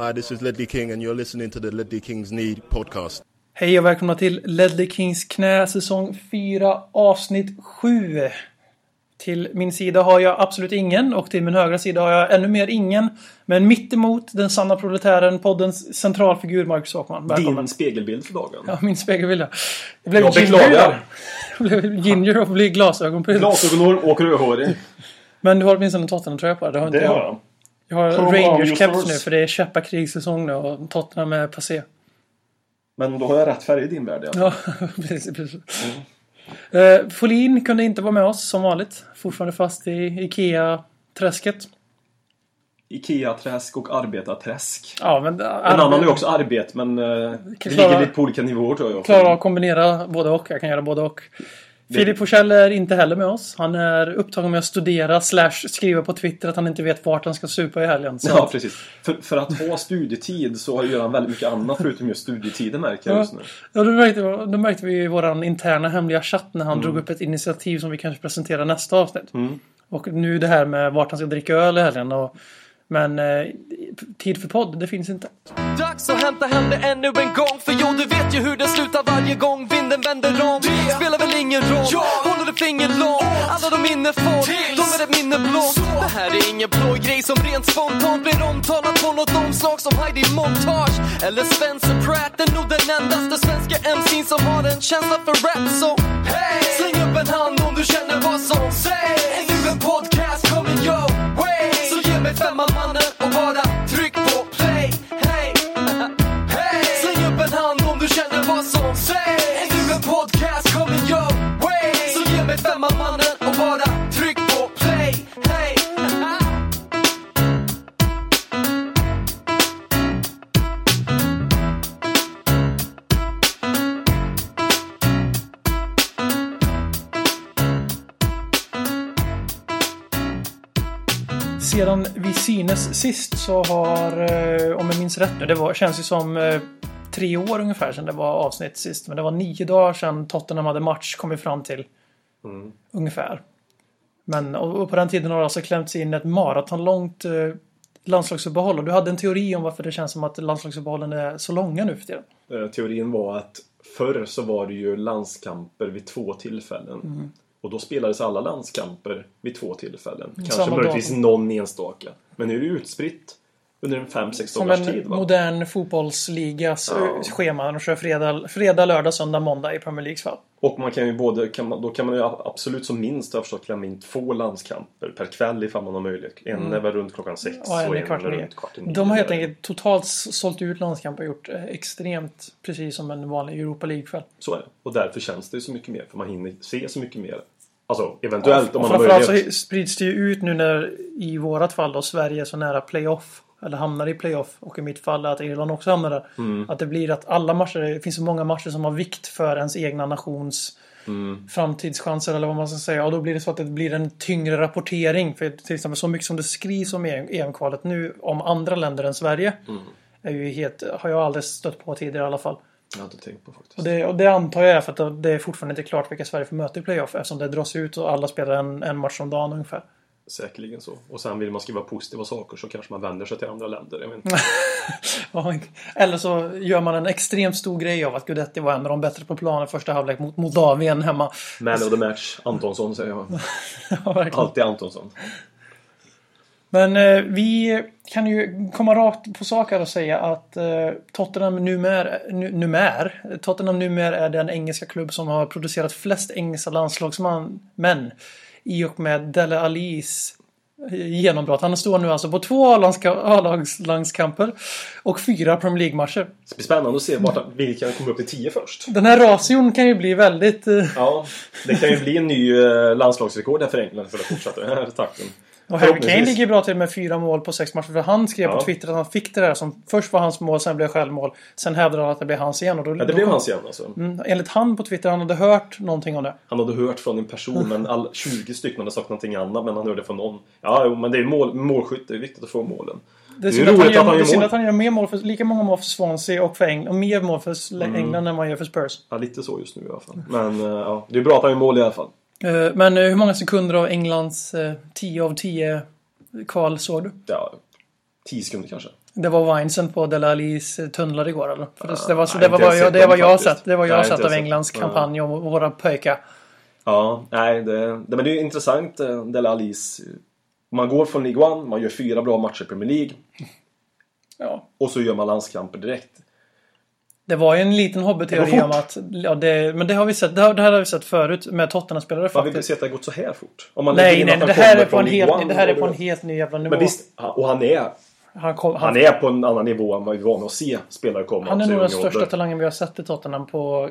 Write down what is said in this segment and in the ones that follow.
Hi, this is Ledley King, and you're listening to the Ledley Kings Need podcast. Hej och välkomna till Ledley Kings knä säsong 4 avsnitt 7. Till min sida har jag absolut ingen och till min högra sida har jag ännu mer ingen. Men mittemot den sanna proletären, poddens centralfigur Marcus Åkman. Välkommen. Din spegelbild för dagen. Ja, min spegelbild ja. Jag blev Jag ginger. beklagar. Jag blev ginger och blev glasögonprydd. Glasögonhår och rödhårig. Men du har åtminstone en Tottenham-tröja på dig. Det har inte Det jag. har jag. Jag har Rangers-keps Rangers. nu för det är käpparkrigssäsong nu och Tottenham är passé. Men då har jag rätt färg i din värld i alla fall. Ja, precis. precis. Eh, Folin kunde inte vara med oss som vanligt. Fortfarande fast i Ikea-träsket. Ikea-träsk och arbetarträsk. Ja, men... En annan är också arbet, men uh, det Klara- ligger lite på olika nivåer tror jag. Klarar att kombinera både och. Jag kan göra både och. Filip Forsell är inte heller med oss. Han är upptagen med att studera slash skriva på Twitter att han inte vet vart han ska supa i helgen. Så. Ja, precis. För, för att ha studietid så gör han väldigt mycket annat förutom just studietiden märker jag Ja. just nu. Ja, då märkte, då märkte vi i vår interna hemliga chatt när han Mm. drog upp ett initiativ som vi kanske presenterar nästa avsnitt. Och nu det här med vart han ska dricka öl i helgen. Och, men eh, tid för podd, det finns inte. Dags att hämta hem det ännu en gång. För jo, du vet ju hur det slutar varje gång vinden vänder om. Det spelar väl ingen roll, håller du finger långt. Alla de minne får, de är ett minne blått. Det här är ingen blå grej som rent spontant blir omtalat på något omslag som Heidi Montage. Eller Spencer Pratt, är nog den endaste svenska MC'n som har en känsla för rap. Så hey! släng upp en hand om du känner vad som sägs. Är nu en podcast coming your way Så ge mig femman mannen och vi synes sist så har, eh, om jag minns rätt nu, det var, känns ju som eh, tre år ungefär sedan det var avsnitt sist. Men det var nio dagar sedan Tottenham hade match, kom vi fram till. Ungefär. Men och, på den tiden har det alltså klämts in ett maratonlångt eh, landslagsuppehåll. Och du hade en teori om varför det känns som att landslagsuppehållen är så långa nu för tiden. Eh, Teorin var att förr så var det ju landskamper vid två tillfällen. Och då spelades alla landskamper vid två tillfällen. Kanske samma möjligtvis datum. någon enstaka. Men nu är det utspritt under en fem sex Som dagars en tid. Modern fotbollsligas Ja. ja. schema. De kör fredag, fredag, lördag, söndag, måndag i Premier Leagues fall. Och man kan ju både, kan man, då kan man ju absolut som minst ha förstått klämma in två landskamper per kväll ifall man har möjlighet. En är väl runt klockan sex Mm. Och en kvart är runt kvart i nio. De har helt enkelt totalt sålt ut landskamper och gjort eh, extremt precis som en vanlig Europa League-kväll. Så är det. Och därför känns det så mycket mer. För man hinner se så mycket mer. Alltså eventuellt om Och man har framförallt möjlighet. så sprids det ju ut nu när i vårat fall då Sverige är så nära playoff. Eller hamnar i playoff. Och i mitt fall att Irland också hamnar där. Mm. Att det blir att alla matcher, det finns så många matcher som har vikt för ens egna nations Mm. framtidschanser eller vad man ska säga. Och då blir det så att det blir en tyngre rapportering. För till exempel så mycket som det skrivs om EM-kvalet nu om andra länder än Sverige. Mm. Är ju helt, har jag aldrig stött på tidigare i alla fall. Jag har inte tänkt på faktiskt. Och det, och det antar jag är för att det är fortfarande inte klart vilka Sverige får möta i playoff eftersom det dras ut och alla spelar en, en match om dagen ungefär. Säkerligen så. Och sen vill man skriva positiva saker så kanske man vänder sig till andra länder. Jag vet inte. Ja, Eller så gör man en extremt stor grej av att Gudetti var en av de bättre på planen första halvlek mot Moldavien hemma. Man of the match, Antonsson säger jag. Ja. Alltid Antonsson. Men eh, vi kan ju komma rakt på sak här och säga att eh, Tottenham numera, nu, numär, Tottenham numera är den engelska klubb som har producerat flest engelska landslagsmän i och med Dele Alis genombrott. Han står nu alltså på två A-lagskamper och fyra Premier League-matcher. Det blir spännande att se vart, vilka kommer upp till 10 först. Den här ration kan ju bli väldigt... eh, Ja, det kan ju bli en ny eh, landslagsrekord här för England för att fortsätta den här takten. Och Harry Kane ligger bra till med fyra mål på sex matcher. För han skrev Ja. på Twitter att han fick det där som först var hans mål, sen blev självmål. Sen hävdade han att det blev hans igen. Och då, Ja, det då blev hans igen alltså. Mm, enligt han på Twitter, han hade hört någonting om det. Han hade hört från en person, men all, 20 stycken hade sagt någonting annat, men han hörde från någon. Ja, jo, men det är mål, målskytt, det är viktigt att få målen. Det är Det är synd att han gör, att han det är att han gör mer mål för, lika många mål för Swansea och för England. Och mer mål för Mm. England än vad han gör för Spurs. Ja, lite så just nu i alla fall. Men eh, ja, det är bra att han gör mål i alla fall. Eh, Men eh, hur många sekunder av Englands eh, 10 av 10 kval såg du? Ja, 10 sekunder kanske. Det var Vinesen på Delalis eh, tunnlar igår eller? För det, det var, så nej, det var, inte vad jag, det var jag sett. Det var jag sett av. Englands kampanj om våra pojkar. Ja, nej, det, det, men det är intressant, eh, Dele Allis. Man går från League One, man gör fyra bra matcher i Premier League Ja. och så gör man landskamper direkt. Det var ju en liten hobbyteori om att... Ja, det, men det har vi sett. Det, har, det här har vi sett förut med Tottenham-spelare Man vill faktiskt. se att det har gått så här fort. Om man Nej, nej, det här är på en helt, One det här är på en helt ny jävla nivå. Men visst, och han är, han, kom, han, han är på en annan nivå än vad vi är vana att se spelare komma. han är nog den största talangen vi har sett i Tottenham på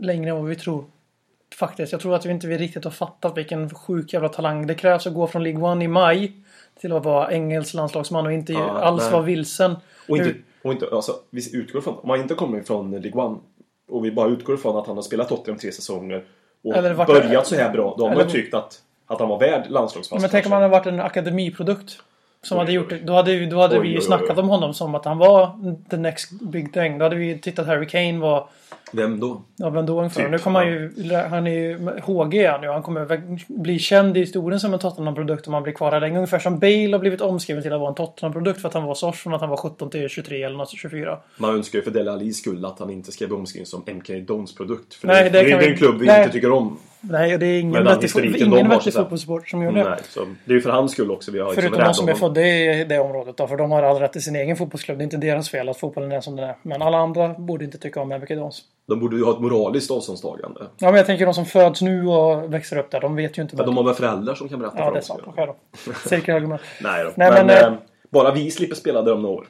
längre än vad vi tror. Faktiskt. Jag tror att vi inte riktigt har fattat vilken sjuk jävla talang det krävs att gå från League One i maj till att vara engelsk landslagsman och inte Ja, alls nej. vara vilsen. Och inte, Hur- och inte, alltså, vi utgår från, om man inte kommer från League One och vi bara utgår från att han har spelat Tottenham tre säsonger och Eller börjat så här bra, då har man ju tyckt att, att han var värd landslagsfast. Men tänk om han hade varit en akademiprodukt. Som hade gjort det. Då hade, då hade Oj, vi ju oj, snackat oj. om honom som att han var the next big thing. Då hade vi ju tittat Harry Kane var... Vem då? Ja, vem då ungefär? Typ, nu kommer han ju... Han är ju... HG är han kommer bli känd i historien som en Tottenham-produkt om han blir kvar här länge. Ungefär som Bale har blivit omskriven till att vara en Tottenham-produkt för att han var så från att han var 17 till 23 eller något 24. Man önskar ju för Dele Allis skull att han inte ska bli omskriven som MK Dons produkt. För Nej, det, det det, är vi- en klubb vi nej. inte tycker om. Nej, det är ingen vettig, fo- historiken ingen de har, vettig så att- fotbollssport som gör det. Nej, så det är ju för hans skull också vi har liksom Förutom rädda de som är födda i det området då, för de har all rätt i sin egen fotbollsklubb. Det är inte deras fel att fotbollen är som den är. Men alla andra borde inte tycka om MBK Dons. De borde ju ha ett moraliskt avståndstagande. Ja, men jag tänker de som föds nu och växer upp där, de vet ju inte Men de har väl föräldrar som kan berätta Ja, för det är dem. sant. Okej då. Cirkelargument. Nej då. Nej, men, men, eh, bara vi slipper spela där om några år.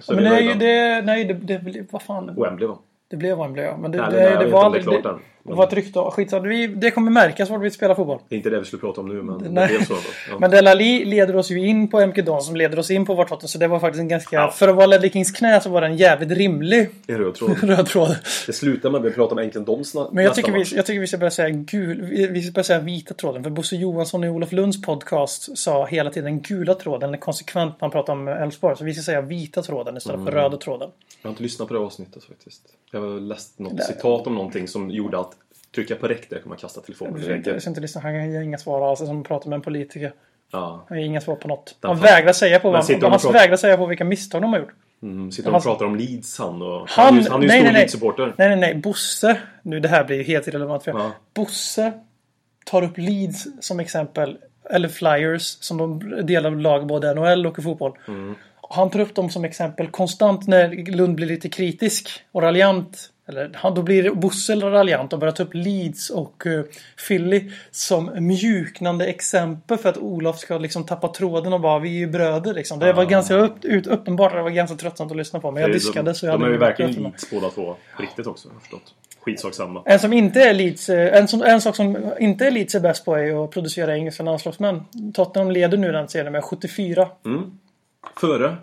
Så Men det är ju det... Nej, det, det, det vad fan. Wembley va? Det blev Wembley ja. Men det, Nej, det, det, vet inte var det Det. Det var ett rykte. Skitsamma. Det kommer märkas vart vi spelar fotboll. Det är inte det vi skulle prata om nu men det blev så. Ja. Men Delali leder oss ju in på MK Don som leder oss in på vart. Så det var faktiskt en ganska... Ja. För att vara Ledley Kings knä så var det en jävligt rimlig En röd tråd. röd tråd. Det slutar med att vi pratar om egentligen Doms Men jag tycker, vi, jag tycker vi ska börja säga gul, vi ska börja säga vita tråden. För Bosse Johansson i Olof Lunds podcast sa hela tiden gula tråden. eller Konsekvent när han pratar om Elfsborg. Så vi ska säga vita tråden istället Mm. för röda tråden. Jag har inte lyssnat på det avsnittet faktiskt. Jag har läst något Nej. citat om någonting som gjorde att trycka på räck där kan man kasta telefonen. Jag Det ska inte, lyssna. Han ger inga svar alls. Som pratar med en politiker. Ja. Han ger inga svar på något. Han vägrar säga på, vad, han och pratar- vägrar säga på vilka misstag de har gjort. Mm, sitter och Han- pratar om Leeds han och... Han, Han, är ju- han är ju nej, stor. Leeds-supporter. Nej, nej, nej. Bosse. Nu, det här blir ju helt irrelevant för Ja. Bosse tar upp Leeds som exempel. Eller Flyers som de delar lag både NHL och i fotboll. Mm. Och Han tar upp dem som exempel konstant när Lund blir lite kritisk och raljant. Eller han, då blir Bosse raljant och börjar ta upp Leeds och uh, Philly som mjuknande exempel för att Olof ska liksom tappa tråden och bara vi är ju bröder liksom. Det var ganska upp, ut, uppenbart det var ganska tröttsamt att lyssna på. Men jag De- diskade så jag De är ju verkligen. Leeds båda två. Riktigt också, har jag förstått. Skitsak samma. En som inte är Leeds, eh, en, som, en sak som inte är Leeds är bäst på är att producera engelska landslagsmän. Tottenham leder nu den serien med 74. Mm. Före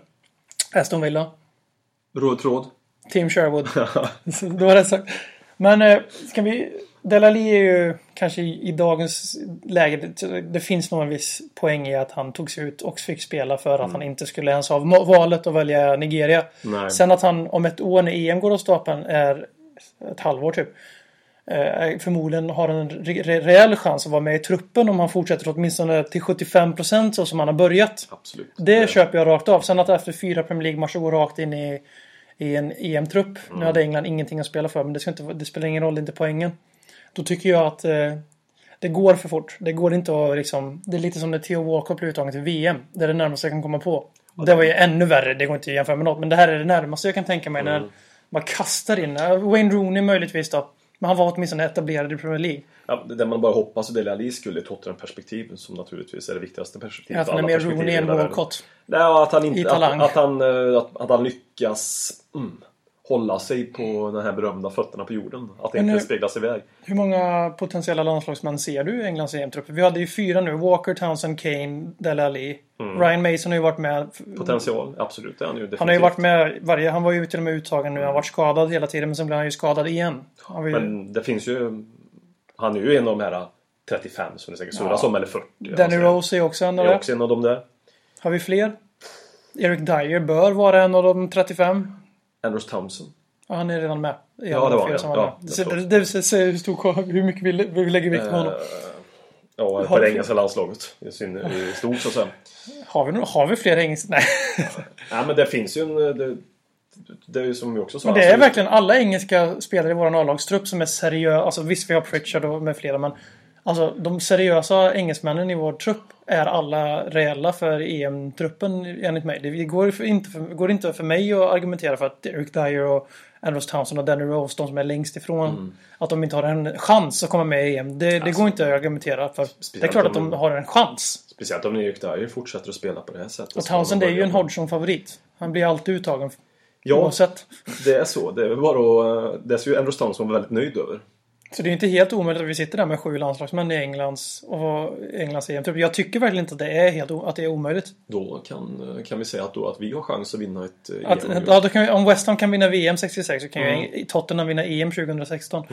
Aston Villa. röd tråd. Team Sherwood. Då var det sagt. Men eh, ska vi... Delali är ju kanske i, i dagens läge. Det, det finns nog en viss poäng i att han tog sig ut och fick spela för att han inte skulle ens ha valet att välja Nigeria. Nej. Sen att han om ett år när EM går av stapeln är ett halvår typ. Eh, förmodligen har en re- re- reell chans att vara med i truppen om han fortsätter åtminstone till 75% så som han har börjat. Absolut. Det köper jag rakt av. Sen att efter fyra Premier League-matcher gå rakt in i, i en EM-trupp. Nu hade England ingenting att spela för, men det, ska inte, det spelar ingen roll, det är inte poängen. Då tycker jag att eh, det går för fort. Det går inte att liksom... Det är lite som när Theo Walcott blev uttagen till VM. Det är det närmaste jag kan komma på. Det var ju ännu värre, det går inte att jämföra med något. Men det här är det närmaste jag kan tänka mig när man kastar in... eh, Wayne Rooney möjligtvis då. Men han var åtminstone etablerad i Premier League. Ja, det man bara hoppas för Dele Alli skulle Tottenham-perspektiv som naturligtvis är det viktigaste perspektivet. Att han är mer Rooney i än. Walcott. Nej, att han I inte... Att, att, han, eh, att, att han lyckas mm, hålla sig på den här berömda fötterna på jorden. Att det Men inte speglas iväg. Hur många potentiella landslagsmän ser du i Englands EM-trupp? Vi hade ju fyra nu. Walker, Townsend, Kane, Dele Alli. Ryan Mason har ju varit med. Potential, absolut. Det är han ju definitivt. Han har ju varit med varje... Han var ju till och med uttagen nu. Han har varit skadad hela tiden men sen blev han ju skadad igen. Ju, Men det finns ju... Han är ju en av de här 35 som det säkert surras Ja. om, eller 40. Danny Rose är också en av är också en av dem där. Har vi fler? Eric Dyer bör vara en av de 35. Andrews Townsend. Ja, han är redan med. I Ja, det var han, ja. det, det, det, hur, stor, hur mycket vi, vi lägger vikt på honom. Eh, Ja, Har på det engelska landslaget. I, synner, I stort så att säga. Har vi, har vi fler engelska? Nej. Nej, men det finns ju en... Det, det är ju som vi också sa. Men det är alltså, verkligen alla engelska spelare i vår A-lagstrupp som är seriösa. Alltså visst, vi har Pritchard och med flera, men alltså de seriösa engelsmännen i vår trupp är alla reella för EM-truppen enligt mig. Det går, för, inte för, går inte för mig att argumentera för att Eric Dyer och Andros Townsend och Danny Rose, de som är längst ifrån, Mm. att de inte har en chans att komma med i EM. Det, det går inte att argumentera för. Det är klart att de har en chans. Speciellt om Erik Dyer fortsätter att spela på det här sättet. Och Townsend är ju en. Hodgson-favorit. Han blir alltid uttagen. Ja, Oavsett. det är så. Det är väl bara att... Det är ju Andrew Townsend väldigt nöjd över. Så det är inte helt omöjligt att vi sitter där med sju landslagsmän i Englands och Englands EM-trupp. Jag tycker verkligen inte att det är helt att det är omöjligt. Då kan, kan vi säga att, då, att vi har chans att vinna ett eh, Att, EM. ja, då kan vi, om West Ham kan vinna VM 66 så kan Mm. ju Tottenham vinna EM 2016.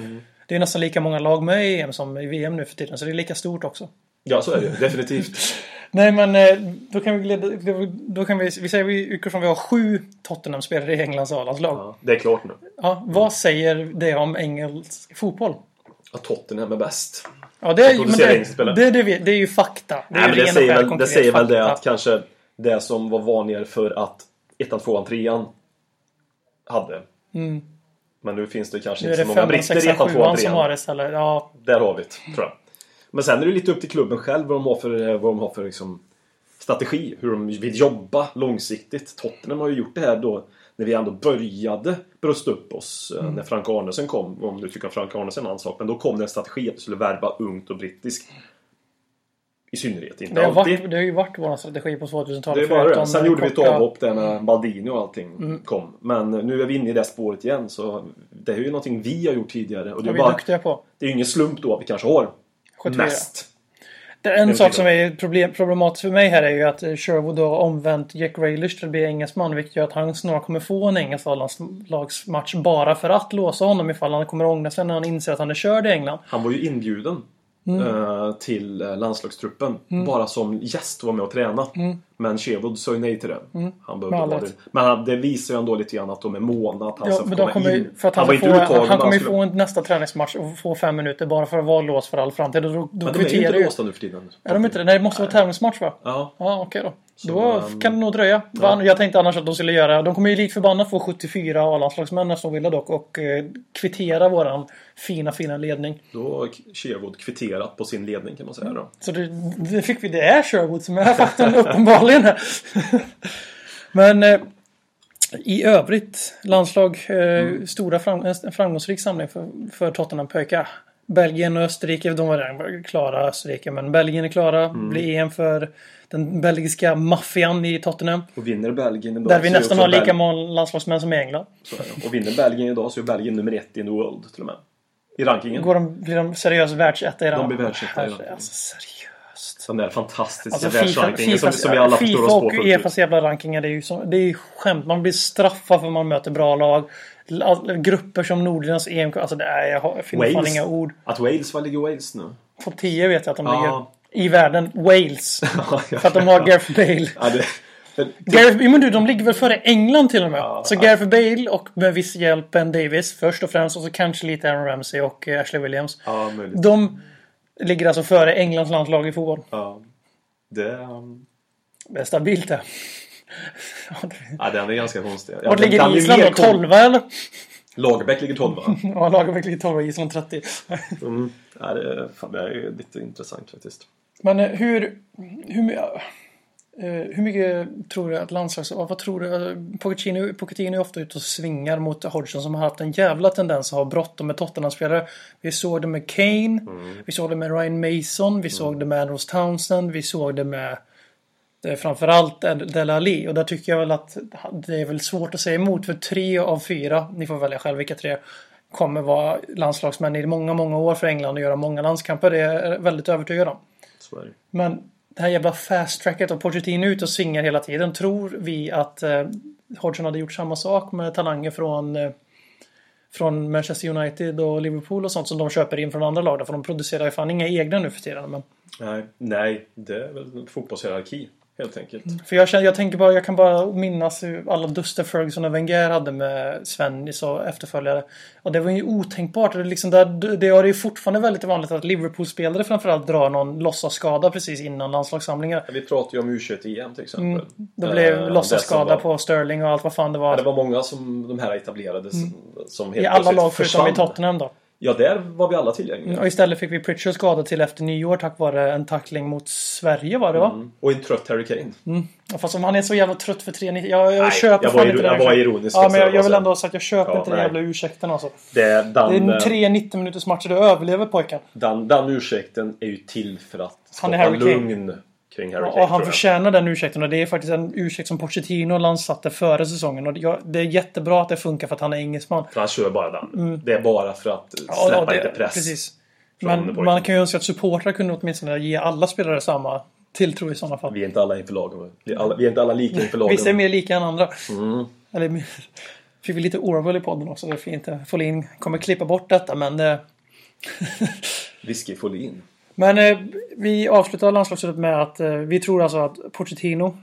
Det är nästan lika många lag med i EM som i VM nu för tiden, så det är lika stort också. Ja, så är det definitivt. Nej, men eh, då kan vi glida, då kan vi, vi säger vi utgår från att vi har sju Tottenham-spelare i Englands A-landslag. Ja. Ja, det är klart nu. vad säger det om engelsk fotboll? Att Tottenham är bäst. Ja, det, är, men det, det, det, det är ju fakta. Det Nej, men det säger väl, det säger väl det fakta. att kanske det som var vanligare för att ettan, tvåan, trean hade. Men nu finns det kanske Mm. Inte så många britter i ettan, tvåan, sjuan som har trean. det istället. Ja, Där har vi det, tror jag. Men sen är det lite upp till klubben själv vad de har för, vad de har för liksom, strategi. Hur de vill jobba långsiktigt. Tottenham har ju gjort det här då när vi ändå började brösta upp oss. eh, Mm. När Frank Arnesen kom. Om du tycker att Frank Arnesen är en sak. Men då kom det en strategi att vi skulle värva ungt och brittiskt. I synnerhet. Inte det alltid. varit, det har ju varit vår strategi på 2000-talet. Det bara det. Sen gjorde vi ett avhopp där när Maldini och allting Mm. kom. Men nu är vi inne i det spåret igen. Så det är ju någonting vi har gjort tidigare. Och det är, bara, det är ju ingen slump då att vi kanske har 74. mest. Det en sak som är problem, problematiskt för mig här är ju att Sherwood har omvänt Jack Grealish till att bli engelsman. Vilket gör att han snart kommer få en engelsk A-lagsmatch bara för att låsa honom ifall han kommer ångra sig när han inser att han är körd i England. Han var ju inbjuden Mm. eh, till eh, landslagstruppen. Bara som gäst var med och träna. Men Sherwood sa ju nej till det. Han Mm. Med behövde vara det. Men han- det visar ju ändå lite grann att de är måna att han Ja, ska komma in. för att han, inte få, han men kommer ju skulle- få nästa träningsmatch och få fem minuter bara för att vara låst för all framtid. Och då, då Men de är ju inte låsta nu för tiden. Är de inte det? Nej, det måste vara tävlingsmatch va? Ja. Ja, okej då. Då kan det nog dröja. Va? Jag tänkte annars att de skulle göra... De kommer ju likt förbannat få 74 A-landslagsmän nästa villa dock och eh, kvittera våran fina, fina ledning. Då har Sherwood kvitterat på sin ledning kan man säga då. Så det, det fick vi. Det är Sherwood som är faktorn uppenbarligen. Men eh, i övrigt, landslag, eh, stora fram, en framgångsrik samling för, för Tottenham pojkar. Belgien och Österrike, de var redan klara Österrike, men Belgien är klara. Blir EM för den belgiska maffian i Tottenham. Och vinner Belgien idag Där vi nästan har lika många landslagsmän som i England. Och vinner Belgien idag så är Belgien nummer ett in the world till och med. I rankingen. Går de, blir de seriöst världsetta i den? De blir världsetta i rankingen. Alltså seriöst. Den där fantastiska Alltså FIFA, världsrankingen FIFA, som, som vi alla förstår FIFA oss på och fullt Uefas jävla rankingar det är ju som, det är skämt. Man blir straffad för man möter bra lag. Grupper som Nordirlands EM. Alltså det är, jag finner fan inga ord. Att Wales, var ligger Wales nu? På 10 vet jag att de Ja. ligger. I världen. Wales. för att de har Gareth Bale. Ja, det, för, Gareth, men du, de ligger väl före England till och med. Så. Gareth Bale och med viss hjälp Ben Davis först och främst. Och så kanske lite Aaron Ramsey och eh, Ashley Williams. ja, möjligt. De ligger alltså före Englands landslag i fotboll. Ja. Det, um, Det är stabilt det. Ja, den är ganska konstig. Ja, Vart ligger Island då? kom- 12 eller? Lagerbäck ligger 12 Ja, Lagerbäck ligger 12 Island 30. mm. ja, det, är- fan, det är lite intressant faktiskt. Men eh, hur... Hur, my- eh, hur mycket tror du att landslags... Vad tror du? eh, Pochettino, Pochettino är ofta ute och svingar mot Hodgson som har haft en jävla tendens att ha bråttom med Tottenham-spelare. Vi såg det med Kane. Vi såg det med Ryan Mason. Vi såg det med Andros Townsend. Vi såg det med eh, framförallt Dele Alli. Och där tycker jag väl att det är väl svårt att säga emot. För tre av fyra, ni får välja själv vilka tre, kommer vara landslagsmän i många, många år för England och göra många landskamper. Det är jag väldigt övertygad om. Men det här jävla fast tracket och Pochettino ut och svingar hela tiden. Tror vi att eh, Hodgson hade gjort samma sak med talanger från eh, från Manchester United och Liverpool och sånt som de köper in från andra lag. För de producerar ju fan inga egna nu för tiden. Men Nej, nej, det är väl en fotbollshierarki. Helt enkelt. För jag, känner, jag tänker bara, jag kan bara minnas alla duster Ferguson och Wenger hade med Svennis och efterföljare. Och det var ju otänkbart. Det, är liksom där, det är ju fortfarande väldigt vanligt att Liverpool-spelare framförallt drar någon låtsasskada precis innan landslagssamlingar. Vi pratade ju om U21-EM till exempel. Mm, det blev Eh, låtsasskada på Sterling och allt vad fan det Ja, var. det var många som de här etablerade som- som helt Mm. I alla lag förutom i. Tottenham då. Ja, där var vi alla tillgängliga. Och istället fick vi Pritchard skadad till efter nyår tack vare en tackling mot Sverige var det va? Mm. Och en trött Harry Kane. Ja, Fast om han är så jävla trött för 3-9. Jag, jag Nej, köper jag fan inte den jag var ironisk, Ja, men jag, jag jag vill bara ändå säga att jag köper Ja, inte den jävla ursäkten alltså. Det, Det den, är tre 90 minuters matcher. Du överlever pojken. den, den ursäkten är ju till för att Han är skapa lugn kring Harry Ja, Kane. och han förtjänar den ursäkten och det är faktiskt en ursäkt som Pochettino landsatte före säsongen. Och det är jättebra att det funkar för att han är engelsman. För han kör bara den. Det är bara för att Mm. Ja, släppa ja, lite det, press. Precis. Men man kan ju önska att supportrar kunde åtminstone ge alla spelare samma tilltro i sådana fall. Vi är inte alla inför lagen. Vi är, alla, vi är inte alla lika inför lagen. Vissa är mer lika än andra. Mm. Eller mer- Fick vi lite Orwell i podden också. Det är fint. Folin kommer klippa bort detta men... Eh, Whisky Folin men eh, vi avslutar landslagsrådet med att eh, vi tror alltså att Pochettino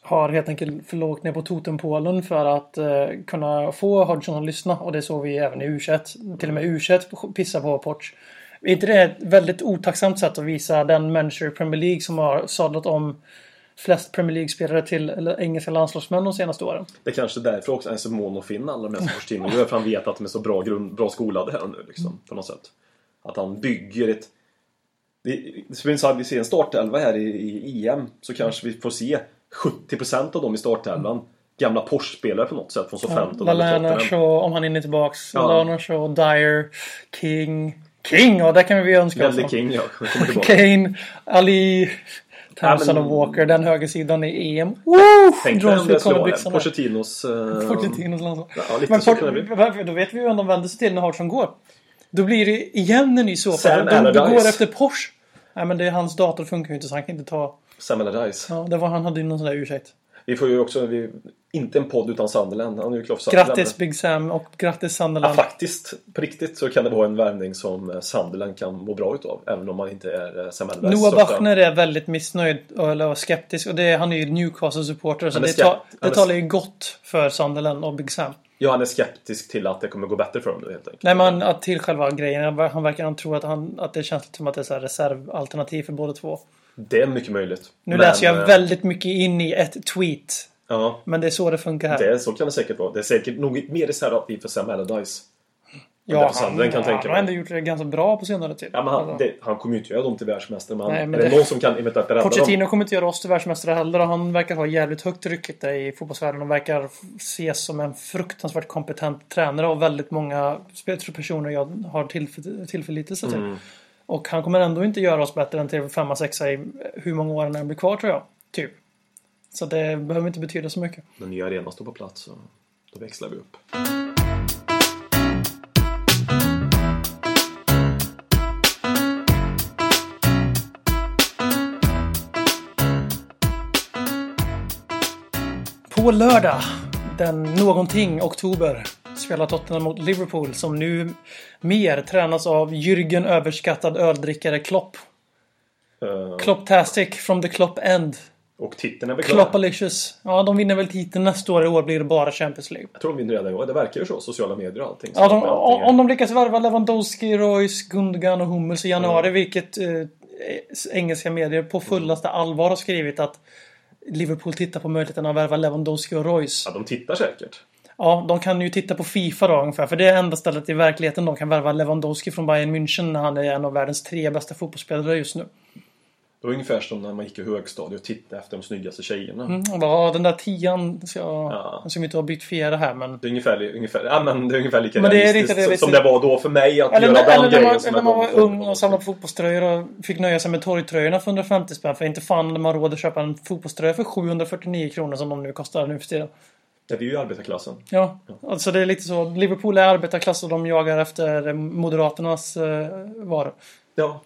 har helt enkelt för lågt ner på totempålen för att eh, kunna få Hodgson att lyssna. Och det såg vi även i U21. Till och med U21 pissar på Poch. Är inte det ett väldigt otacksamt sätt att visa den manager i Premier League som har sadlat om flest Premier League-spelare till engelska landslagsmän de senaste åren? Det är kanske därför också han är så mån att finna alla de här Pochettino. Det är för han vet att de är så bra, grund, bra skolade här nu liksom. På något sätt. Att han bygger ett... Det det så vi ser en startelva här i, i EM så kanske vi får se 70% av dem i startelvan gamla Porsche-spelare på något sätt från Southampton eller Lallana Tottenham. Shaw, om han hinner tillbaks. Ja. Lallana Shaw, Dyer, King. King! Ja, det kan vi önska oss. Väldigt King, ja. Kane, Ali, Townsend Ja, och Walker. Den högersidan i EM. Woo! Tänk dig om det skulle vara. Pochettinos... Uh, Pochettinos landslag. Ja, lite Men så Port- varför- då vet vi ju vem de vänder sig till när Hartson går. Då blir det igen en ny såpa. De, de, går efter Porsche. Nej men det, hans dator funkar ju inte så han kan inte ta... Sam Allardyce. Ja, det var han hade ju någon sån där ursäkt. Vi får ju också... Vi, inte en podd utan Sunderland. Han är ju Sunderland. Grattis Big Sam och grattis Ja, Sunderland. faktiskt, på riktigt så kan det vara en värvning som eh, Sunderland kan må bra utav. Även om man inte är eh, Sam Allardyce Noah största- Bachner är väldigt missnöjd eller skeptisk och det, han är ju Newcastle-supporter så det, ta, det är- talar ju gott för Sunderland och Big Sam. Ja, han är skeptisk till att det kommer gå bättre för dem nu helt enkelt. Nej men att till själva grejen. Han verkar han tror att, han, att det känns som att det är så reservalternativ för båda två. Det är mycket möjligt. Nu Men, läser jag eh, väldigt mycket in i ett tweet. Ja, Men det är så det funkar här. det, är- så kan det säkert vara. Det är säkert nog mer reservativt för Sam Allardyce. ja, Sunderland kan tänka han har ändå gjort det ganska bra på senare tid. Ja, men han, Alltså. det, han kommer ju inte göra dem till världsmästare. Men, Nej, men är det, det- någon som kan eventuellt rädda dem? Pochettino kommer inte göra oss till världsmästare heller och han verkar ha jävligt högt rykte i fotbollsvärlden och verkar ses som en fruktansvärt kompetent tränare och väldigt många personer jag har tillf- tillförlitelse till. Mm. Och han kommer ändå inte göra oss bättre än till femma, sexa i hur många år han än blir kvar tror jag. Typ. Så det behöver inte betyda så mycket. Den nya arenan står på plats så då växlar vi upp. På lördag den någonting oktober spelar Tottenham mot Liverpool som nu mer tränas av Jürgen överskattad öldrickare Klopp. Eh, Klopptastic from the Klopp end. Och titeln är väl klar. Kloppalicious. Ja, de vinner väl titeln nästa år. I år blir det bara Champions League. Jag tror de vinner redan i år. Det verkar ju så. Sociala medier och allting. Ja, de, allting om, är- om de lyckas värva Lewandowski, Royce, Gundogan och Hummels i januari, vilket eh, engelska medier på fullaste allvar har skrivit att Liverpool tittar på möjligheten att värva Lewandowski och Royce. Ja, de tittar säkert. Ja, de kan ju titta på Fifa då ungefär. För det är enda stället i verkligheten de kan värva Lewandowski från Bayern München när han är en av världens tre bästa fotbollsspelare just nu. Det var ungefär som när man gick i högstadiet och tittade efter de snyggaste tjejerna. Mm, och bara, ja, den där tian, ska jag, Ja. jag ska inte ha bytt fjärde här men... Det är ungefär, ungefär, ja, men det är ungefär lika Men det är lite realistiskt. som det var då för mig att Eller, göra när- den eller när grejen man, som eller när man var ung och samlade på fotbollströjor och fick nöja sig med torgtröjorna för 150 spänn. För inte fan hade man råd att köpa en fotbollströja för 749 kronor som de nu kostar nu för tiden. Ja, vi är ju arbetarklassen. Ja, alltså det är lite så. Liverpool är arbetarklass och de jagar efter Moderaternas eh, varor. Ja,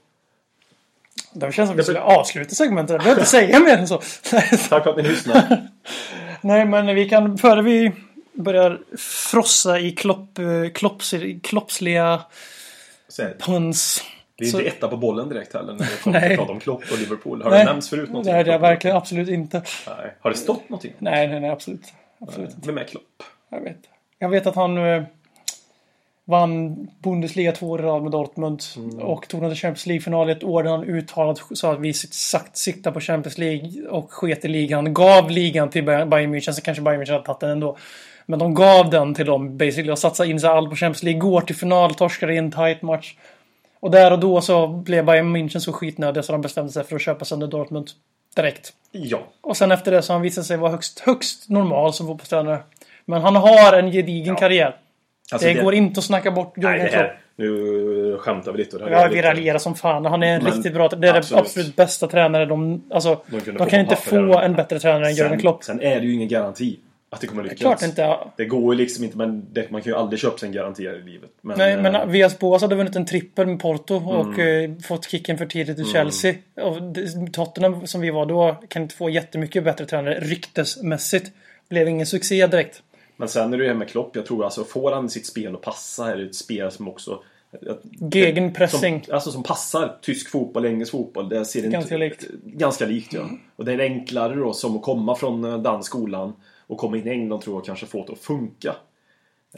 Det känns som vi skulle avsluta segmentet. Jag behöver inte säga mer än så. tack för att ni lyssnade. Nej, men vi kan, före vi börjar frossa i klopp, eh, klopps, kloppsliga puns Vi är Så- inte etta på bollen direkt heller när vi Nej. pratar om Klopp och Liverpool. Har Nej. det nämnts förut någonting? Nej, det är verkligen absolut inte. Nej. Har det stått någonting? Nej, nej, nej, absolut. Absolut inte. Vem är Klopp? Jag vet. Jag vet att han eh, vann Bundesliga två år i rad med Dortmund. Mm. Och tog den till Champions League-final ett år där han uttalat sa att vi sagt, siktar på Champions League och sket i ligan. Gav ligan till Bayern München, så kanske Bayern München hade tagit den ändå. Men de gav den till dem basically och satsade in sig allt på Champions League. Går till final, torskar i en tight match. Och där och då så blev Bayern München så skitnödiga så de bestämde sig för att köpa sönder Dortmund direkt. Ja. Och sen efter det så har han visat sig vara högst, högst normal som fotbollstränare. Men han har en gedigen karriär. Alltså, det, går inte att snacka bort Nej, det Klopp. här... Nu skämtar vi lite. Och det här Ja, vi raljerar som fan. Han är en Men riktigt bra... Det är absolut. det absolut bästa tränare de... Alltså, De de kan inte få här. en bättre tränare än Jürgen Sen, Klopp. sen är det ju ingen garanti att det kommer lyckas. Klart inte. Ja. Det går ju liksom inte, men det, man kan ju aldrig köpa sig en garanti i livet. Men, Nej, eh, men Vias Boas hade vunnit en trippel med Porto Mm. och eh, fått kicken för tidigt i Chelsea. Och det- Tottenham som vi var då kan inte få jättemycket bättre tränare ryktesmässigt. Blev ingen succé direkt. Men sen är det ju här med Klopp. Jag tror alltså, får han sitt spel att passa är det ett spel som också... Gegenpressing. Som, alltså som passar tysk fotboll, engelsk fotboll. Det ser inte, Ganska likt. Ganska likt ja. Och det är enklare då som att komma från eh, den skolan och komma in i England tror jag kanske få det att funka.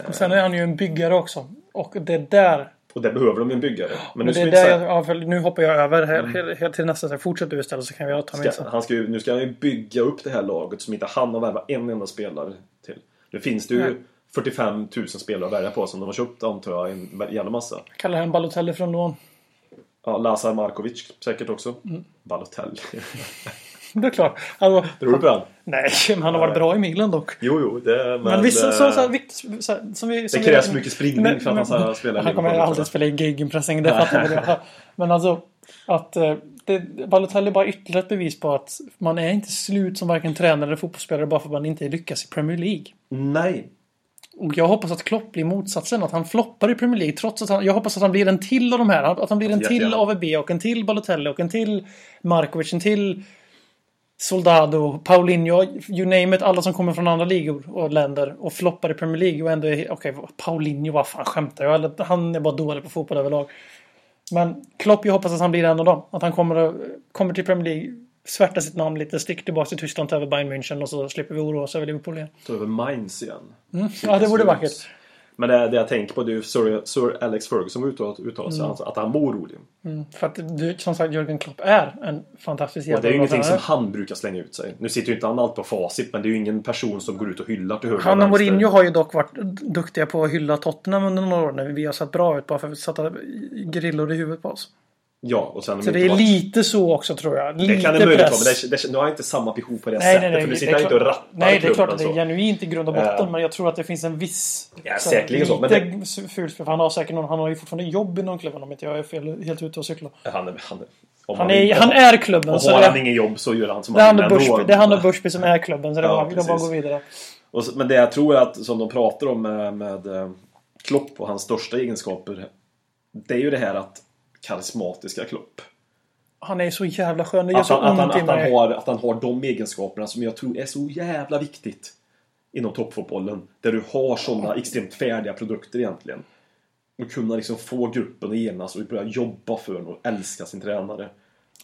Och sen är han ju en byggare också. Och det är där Och det behöver de en byggare. Men, Men nu det är där inte jag, ja, nu hoppar jag över här, helt, helt till nästa. Fortsätt du istället så kan vi ta med ska, han ska ju, nu ska han ju bygga upp det här laget som inte han har värvat en enda spelare till. Nu finns det ju Nej. 45 000 spelare att välja på som de har köpt antar jag en jävla massa. Kallar han Balotelli från lån. Ja, Lazar Markovic säkert också. Mm. Balotelli. Det är klart. Alltså, Tror du på den? nej, men han har varit bra i Milan dock. Jo, jo. Det, men, Men, vissa så, eh, så, här, viktigt, så, här, som vi, som Det krävs vi, mycket springning för att han ska spela i Han kommer aldrig spela i gegenpressing, det fattar vi. det. Men alltså, att eh, det, Balotelli är bara ytterligare ett bevis på att man är inte slut som varken tränare eller fotbollsspelare bara för att man inte lyckas i Premier League. Nej. Och jag hoppas att Klopp blir motsatsen. Att han floppar i Premier League. Trots att han, jag hoppas att han blir en till av de här. Att han blir en till Jättegärna. AVB och en till Balotelli och en till Markovic. En till Soldado, Paulinho, you name it. Alla som kommer från andra ligor och länder och floppar i Premier League och ändå är... Okej, Paulinho, vad fan skämtar jag? Eller, han är bara dålig på fotboll överlag. Men Klopp, jag hoppas att han blir en av dem. Att han kommer, kommer till Premier League, svärtar sitt namn lite, sticker tillbaka till Tyskland, tar över Bayern München och så slipper vi oroa oss över Liverpool igen. Ta över Mainz igen. Ja, det vore vackert. Men det, det jag tänker på det är ju Sir, Sir Alex Ferguson uttalat, uttalat sig. Alltså, att han var orolig. För att du, som sagt, Jürgen Klopp är en fantastisk Och det är ju ingenting som han brukar slänga ut sig. Nu sitter ju inte han allt på facit, men det är ju ingen person som går ut och hyllar till höger Han och. Mourinho har ju dock varit duktiga på att hylla Tottenham under några år när vi har sett bra ut bara för att sätta grillor i huvudet på oss. Ja, och sen Så de det är varit- lite så också tror jag. Lite Det kan det möjligt vara, men det, det, nu har jag inte samma behov på det Nej, sättet. nej, nej. för nu det sitter är han inte och rattar Nej, det är klart att det är genuint i grund och botten. Äh. Men jag tror att det finns en viss... Ja, så, säkerligen så, men lite fult. För han har säkert någon... Han har ju fortfarande jobb inom klubben om inte jag är fel, helt ute och cyklar. Han är, han är, Han inte- är, han är klubben. Och har det, han ingen jobb så gör han som det är han vill ändå. det är han och Bushby som är klubben. Så det Ja, var, de bara precis. går vidare. Och men det jag tror att, som de pratar om med, med eh, Klopp och hans största egenskaper. Det är ju det här att karismatiska Klopp. Han är så jävla skön. Det gör Att så han, att, han, i att, han har, att han har de egenskaperna som jag tror är så jävla viktigt inom toppfotbollen. Där du har sådana extremt färdiga produkter egentligen. Och kunna liksom få gruppen att enas och börja jobba för och älska sin tränare.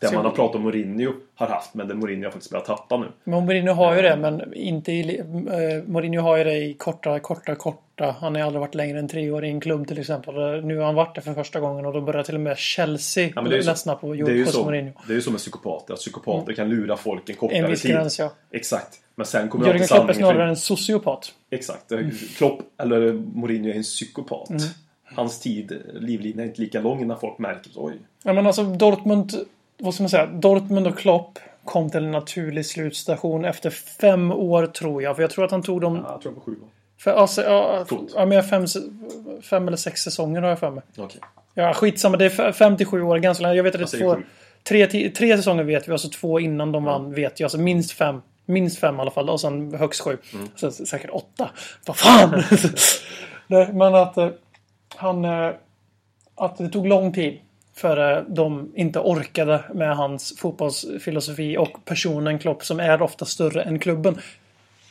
Det man har pratat om Mourinho har haft, men det Mourinho har faktiskt börjat tappa nu. Men Mourinho har ju det, men inte i... Uh, Mourinho har ju det i korta, korta, korta. Han har aldrig varit längre än tre år i en klubb till exempel. Eh, Nu har han varit det för första gången och då börjar till och med Chelsea Ja, ledsna på Jose Mourinho. det är ju så med psykopater. Att psykopater kan lura folk en kortare En viss tid. gräns, ja. Exakt. Men sen kommer Jürgen Klopp är snarare en sociopat. Exakt. Klopp, eller Mourinho är en psykopat. Mm. Hans tid, livlinan är inte lika lång när folk märker oj. Ja, men alltså Dortmund... Vad ska man säga? Dortmund och Klopp kom till en naturlig slutstation efter fem år tror jag. För jag tror att han tog dem... Ja, jag tror på sju år. För, alltså, ja, ja, men fem, fem eller sex säsonger har jag för mig. Okej. Ja, skitsamma. Det är fem till sju år. Ganska länge. Jag vet att det är två... sju. Tre, tre säsonger vet vi. Alltså två innan de vann vet jag. Alltså minst fem. Minst fem i alla fall. Och sen högst sju. Mm. Så, säkert åtta. Vad fan! Nej, men att eh, han... eh, Att det tog lång tid. Före eh, de inte orkade med hans fotbollsfilosofi och personen Klopp som är ofta större än klubben.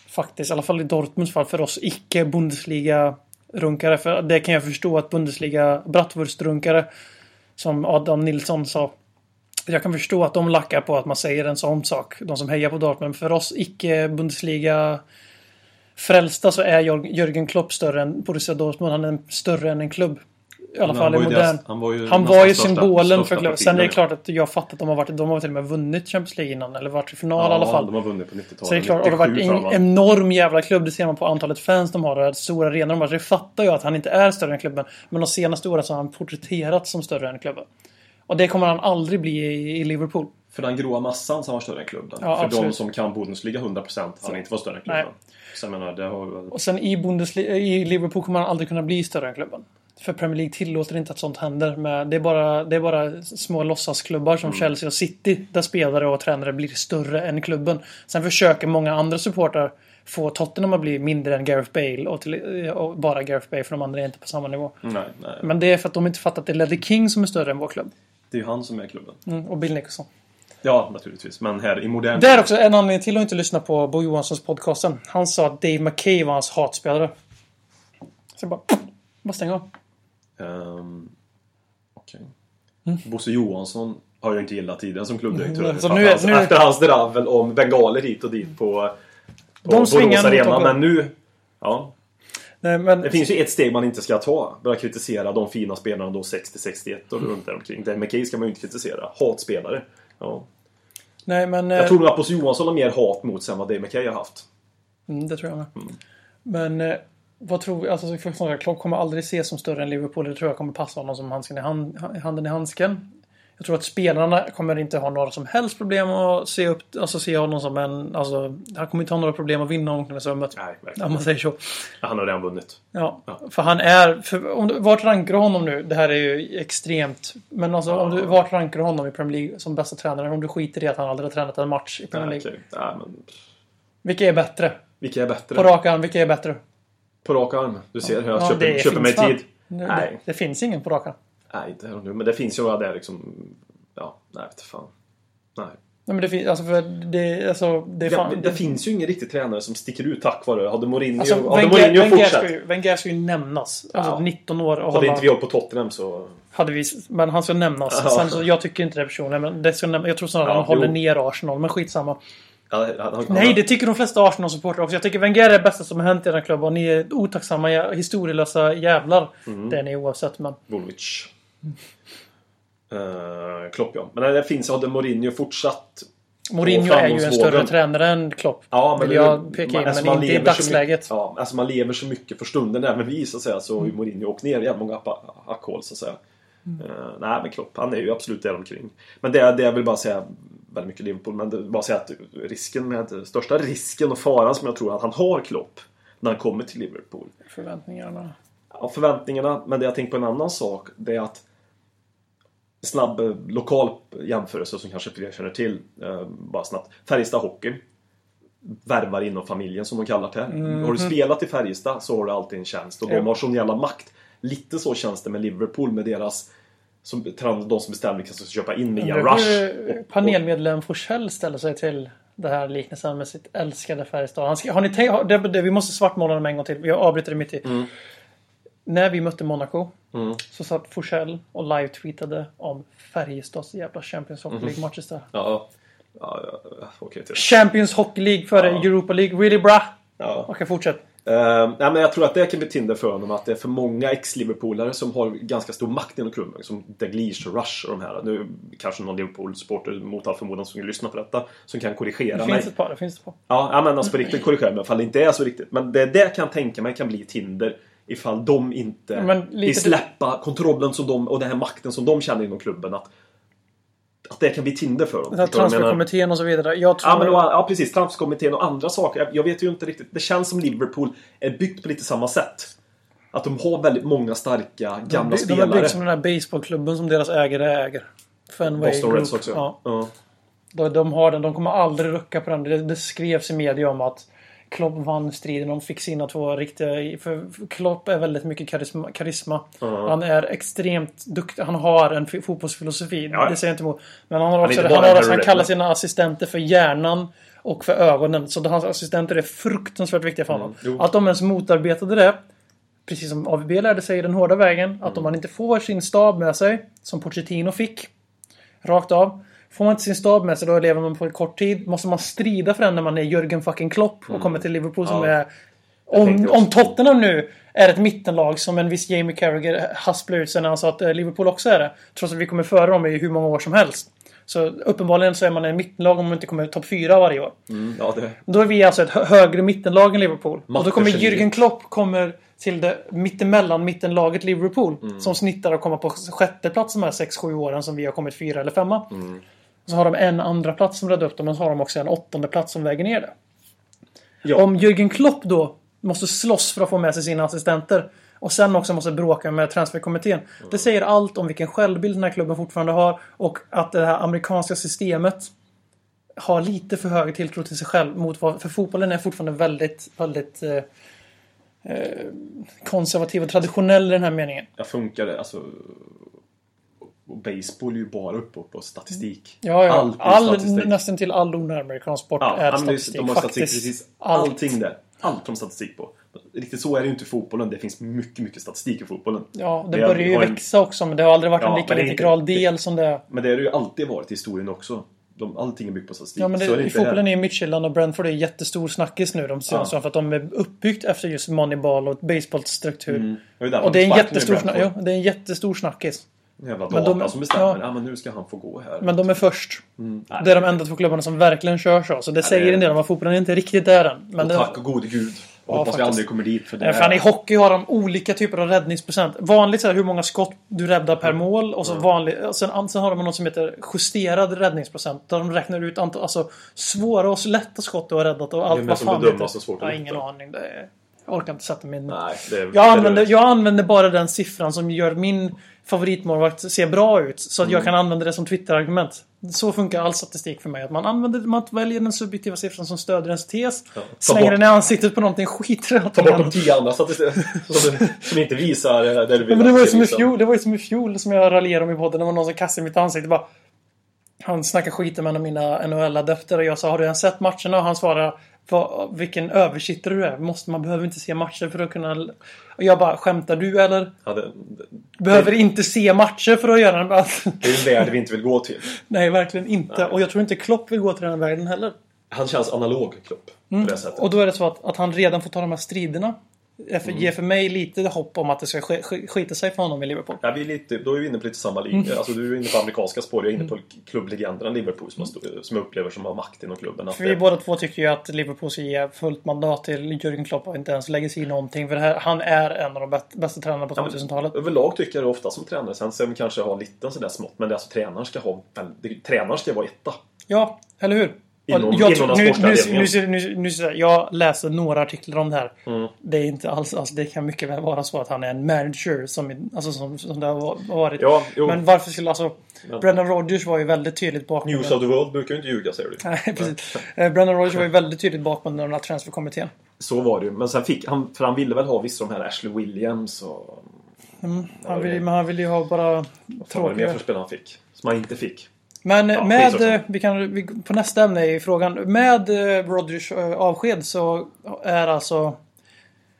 Faktiskt, i alla fall i Dortmunds fall för oss icke-Bundesliga-runkare. För det kan jag förstå att Bundesliga bratwurstrunkare som Adam Nilsson sa. Jag kan förstå att de lackar på att man säger en sån sak. De som hejar på Dortmund. För oss icke-Bundesliga frälsta så är Jörgen Klopp större än Borussia Dortmund. Han är större än en klubb. I alla fall i var modern. han var ju Han var ju största- symbolen största för klubben. Sen är det klart att jag har fattat att de har varit, de har till och med vunnit Champions League innan. Eller varit i final i alla fall. de har vunnit på 90-talet. Så det är klart, och det har varit 97 tror jag, en enorm jävla klubb. Det ser man på antalet fans de har och stora arenor de har. Så det fattar jag att han inte är större än klubben. Men de senaste åren så har han porträtterats som större än klubben. Och det kommer han aldrig bli i, i Liverpool. För den gråa massan som var större än klubben. Ja, för absolut. de som kan Bundesliga 100% har han inte varit större än klubben. Nej. Så jag menar, det har... Och sen i, Bundesliga, i Liverpool kommer han aldrig kunna bli större än klubben. För Premier League tillåter inte att sånt händer. Men det, är bara, det är bara små låtsasklubbar som Chelsea och City där spelare och tränare blir större än klubben. Sen försöker många andra supportrar få Tottenham att bli mindre än Gareth Bale och, till, och bara Gareth Bale för de andra är inte på samma nivå. Nej, nej. Men det är för att de inte fattat att det är Ledley King som är större än vår klubb. Det är ju han som är klubben. Mm, och Bill Nicholson. Ja, naturligtvis. Men här i modern... Det är också en anledning till att inte lyssna på Bo Johanssons podcasten. Han sa att Dave McKay var hans hatspelare. Så jag bara... Bara stänga av. Um, Okej. Bosse Johansson har jag inte gillat tidigare som klubbdirektör. Mm, så nu hans- nu är- Efter hans dravel om bengaler hit och dit på, på De Borås Arena. Men nu... Ja. Nej, men... Det finns ju ett steg man inte ska ta. Börja kritisera de fina spelarna då 60-61 och runt där omkring. Det McKay ska man ju inte kritisera. Hatspelare. Ja. Nej, men... Jag eh, tror nog att Bosse Johansson har mer hat mot sig än vad Dave McKay har haft. Mm, det tror jag med. Men eh, vad tror vi? Alltså, Klopp kommer aldrig ses som större än Liverpool. Det tror jag kommer passa honom som handsken i hand, handen i handsken. Jag tror att spelarna kommer inte ha några som helst problem att se upp, alltså se honom som en, alltså, han kommer inte ha några problem att vinna omklädningsrummet. Nej, verkligen. Om man säger så. Han har redan vunnit. Ja, för han är, för, om du, vart rankar du honom nu? Det här är ju extremt. Men alltså, om du, vart rankar du honom i Premier League som bästa tränare? Om du skiter i att han aldrig har tränat en match i Premier Nej, League. okej. Nej, men... Vilka är bättre? Vilka är bättre? På rak arm, vilka är bättre? På rak arm. Du ser hur jag Ja, köper, det köper mig fan. tid. Det, Nej. det, det finns ingen på rak arm. Nej, inte här och nu. Men det finns ju några där liksom... Ja, nej, vet fan. Nej. Nej men det finns, alltså för det, alltså det är Ja, fan... men det finns ju ingen riktig tränare som sticker ut tack vare... Hade Mourinho, alltså, hade Wenger, Mourinho Wenger, ska fortsatt... ju, Wenger ska ju nämnas. Alltså Ja. 19 år och Hade hålla... inte vi hållit på Tottenham så... Hade vi, men han ska nämnas. Ja. Sen så, jag tycker inte det personligen, men det ska nämnas. Jag tror snarare Ja, han håller jo. ner Arsenal, men skitsamma. Nej, det tycker de flesta Arsenal-supportrar också. Jag tycker Wenger är det bästa som har hänt i den klubben. Och ni är otacksamma, historielösa jävlar. Mm. Det är ni oavsett, men... Volvic. Uh, Klopp ja. Men det finns, hade Mourinho fortsatt... Mourinho är ju en större tränare än Klopp. Ja, men vill jag peka in, alltså, men inte i dagsläget. Mycket, ja, alltså man lever så mycket för stunden även vi så att säga. Så har Mm. Mourinho åkt ner jävligt många ackhål så att säga. Mm. Eh, nej men Klopp, han är ju absolut där omkring. Men det, det jag vill bara säga väldigt mycket Liverpool, men det, bara säga att risken med, största risken och faran som jag tror att han har Klopp när han kommer till Liverpool. Förväntningarna. Ja, förväntningarna, men det jag tänker på en annan sak, det är att snabb eh, lokal jämförelse som kanske fler känner till, eh, bara snabbt. Färjestad Hockey värvar inom familjen som de kallar det. Har du spelat i Färjestad så har du alltid en tjänst och de har sån jävla makt. Lite så känns det med Liverpool med deras som, de som bestämmer vilka som ska köpa in via Rush. Och- panelmedlem Forsell ställer sig till det här liknelsen med sitt älskade Färjestad. Han har ni tänkt, har- det, det, vi måste svartmåla dem en gång till. Vi avbryter det mitt i. Mm. När vi mötte Monaco så satt Forsell och live-tweetade om Färjestads jävla Champions Hockey Mm. League-matcher. där. Ja, ja, ja, okej. till. Champions Hockey League före Ja. Europa League. Really bra? Ja. Okej, fortsätt. Uh, nej, men jag tror att det kan bli Tinder för honom. Att det är för många ex-Liverpoolare som har ganska stor makt inom klubben. Som Dalglish och Rush och de här. Nu kanske någon Liverpool-supporter mot all förmodan som vill lyssna på detta. Som kan korrigera Det mig. finns ett par. Det finns ett par. Ja, ja, men alltså på riktigt korrigera mig ifall det inte är så riktigt. Men det, det kan jag tänka mig kan bli Tinder. Ifall de inte men vill släppa kontrollen som de, och den här makten som de känner inom klubben. Att, att det kan bli Tinder för dem. Transferkommittén och så vidare. Jag tror... Ja, men, ja, precis. Transferkommittén och andra saker. Jag, jag vet ju inte riktigt. Det känns som Liverpool är byggt på lite samma sätt. Att de har väldigt många starka gamla de, de är spelare. byggda som den här baseballklubben som deras ägare äger. Fenway Boston. Red Sox. Ja. ja. De, de har den. De kommer aldrig rucka på den. Det, det skrevs i media om att Klopp vann striden. De fick sina två riktiga... För Klopp är väldigt mycket karisma. karisma. Han är extremt duktig. Han har en fotbollsfilosofi. Ja. Det säger jag inte emot. Men han har också... Han, bara har, han kallar sina assistenter för hjärnan och för ögonen. Så hans assistenter är fruktansvärt viktiga för honom. Mm, att de ens motarbetade det precis som AVB lärde sig den hårda vägen, att om man inte får sin stab med sig, som Pochettino fick, rakt av. Får man inte sin stab med sig då lever man på en kort tid. Måste man strida för den när man är Jürgen fucking Klopp och kommer till Liverpool som Mm. Ja. är... Om, om Tottenham nu är ett mittenlag som en viss Jamie Carragher hasplade ut sig när han sa att eh, Liverpool också är det. Trots att vi kommer före dem i hur många år som helst. Så uppenbarligen så är man en mittenlag om man inte kommer topp fyra varje år. Mm, ja, det, Då är vi alltså ett hö- högre mittenlag än Liverpool. Och då kommer. Jürgen Klopp kommer till det mittemellan mittenlaget Liverpool. Mm. Som snittar att komma på sjätte plats de här 6-7 åren som vi har kommit fyra eller femma. Mm. Så har de en andra plats som räddar upp dem och så har de också en åttonde plats som väger ner det. Ja. Om Jürgen Klopp då måste slåss för att få med sig sina assistenter och sen också måste bråka med transferkommittén. Det säger allt om vilken självbild den här klubben fortfarande har och att det här amerikanska systemet har lite för hög tilltro till sig själv mot vad... För fotbollen är fortfarande väldigt, väldigt eh, eh, konservativ och traditionell i den här meningen. jag funkar det. Alltså, och baseball är ju bara uppe på statistik. Ja, ja. Allt all, statistik. nästan till all onamerikansk sport Ja, är det statistik. de har statistik Faktiskt precis allt. allting där. Allt de statistik på. Riktigt så är det ju inte i fotbollen. Det finns mycket, mycket statistik i fotbollen. Ja, det Det börjar ju har en- växa också men det har aldrig varit Ja, en lika det är inte- integral del som det är. Men det har det ju alltid varit i historien också. De, allting är byggt på statistik. Ja, men det, det i här. fotbollen är ju Midtjylland och Brentford är jättestor snackis nu de senaste Ja. för att de är uppbyggt efter just Moneyball och baseballstruktur. Mm. Det Och det är, en jättestor, Brentford. sna- ja, det är en jättestor snackis. Jävla Men data de- som bestämmer. ja. Ja. men nu ska han få gå här. Men de är först. Nej, Det är de enda två klubbarna som verkligen kör så. Så det säger det- en del om att fotbollen inte riktigt där än. Men och det, tack och gode gud. Och Ja, hoppas vi faktiskt. aldrig kommer dit. För det Nej, är... Fan, i hockey har de olika typer av räddningsprocent. Vanligt så här hur många skott du räddar per mål. Och så vanlig, och sen, sen har de något som heter justerad räddningsprocent. Där de räknar ut antal, alltså svåra och lätta skott du har räddat och allt vad som fan bedömas heter. och svårt Jag att har ingen aning. Det är, jag orkar inte sätta mig in det. Nej, det. Jag det använder, jag använder bara den siffran som gör min favoritmålvakt se bra ut. Så att jag kan använda det som Twitter-argument. Så funkar all statistik för mig. Att man använder man väljer den subjektiva siffran som stöder ens tes. Ja. Ta Slänger bort- den i ansiktet på någonting, skiter i Ta allting bort de tio andra statistik som, inte visar eh, där du vill Ja, men det var ju som i fjol, det var ju som i fjol som jag raljerade om i podden. Det var någon som kastade i mitt ansikte bara. Han snackade skit med en av mina NHL-adepter och jag sa har du ens sett matcherna? Och han svarade "Vad- vilken översittare du är. Måste, man behöver inte se matcher för att kunna... Och jag bara skämtar du eller? Ja, det, Behöver inte se matcher för att göra. Bara, det är en värld vi inte vill gå till. Nej, verkligen inte. Och jag tror inte Klopp vill gå till den världen heller. Han känns analog, Klopp. På det sättet. Mm. Och då är det så att, att han redan får ta de här striderna. För- Ger för mig lite hopp om att det ska sk- sk- skita sig för honom i Liverpool. Ja, vi är lite, då är vi inne på lite samma linje. Mm. Alltså, du är inne på amerikanska spår, jag är inne på klubblegenderna Liverpool som, stå- som jag upplever som har makt inom klubben. För vi det- båda två tycker ju att Liverpool ska ge fullt mandat till Jürgen Klopp och inte ens lägga sig i någonting. För här, han är en av de bäst, bästa tränarna på Ja, men 2000-talet. Överlag tycker jag det ofta som tränare. Sen ska vi kanske ha lite sådär smått. Men det är alltså tränaren ska ha Tränaren ska vara etta. Ja, eller hur? Inom- jag, inom den nu, nu, sportavdelningen. nu, nu, nu, nu, jag läser några artiklar om det här. Mm. Det är inte alls, alltså det kan mycket väl vara så att han är en manager som, alltså som, som det har varit. Ja. Men varför skulle alltså... Ja. Brendan Rodgers var ju väldigt tydligt bakom... News of the World brukar ju inte ljuga säger du. Nej, precis. Eh, Brendan Rodgers var ju väldigt tydligt bakom den här transferkommittén. Så var det ju. Men sen fick han, för han ville väl ha vissa de här Ashley Williams och... Han men han ville ju ha bara Vad var det mer för spelare han fick? Som han inte fick. Men Ja, med, eh, vi kan, vi, på nästa ämne i frågan. Med eh, Rodgers eh, avsked så är alltså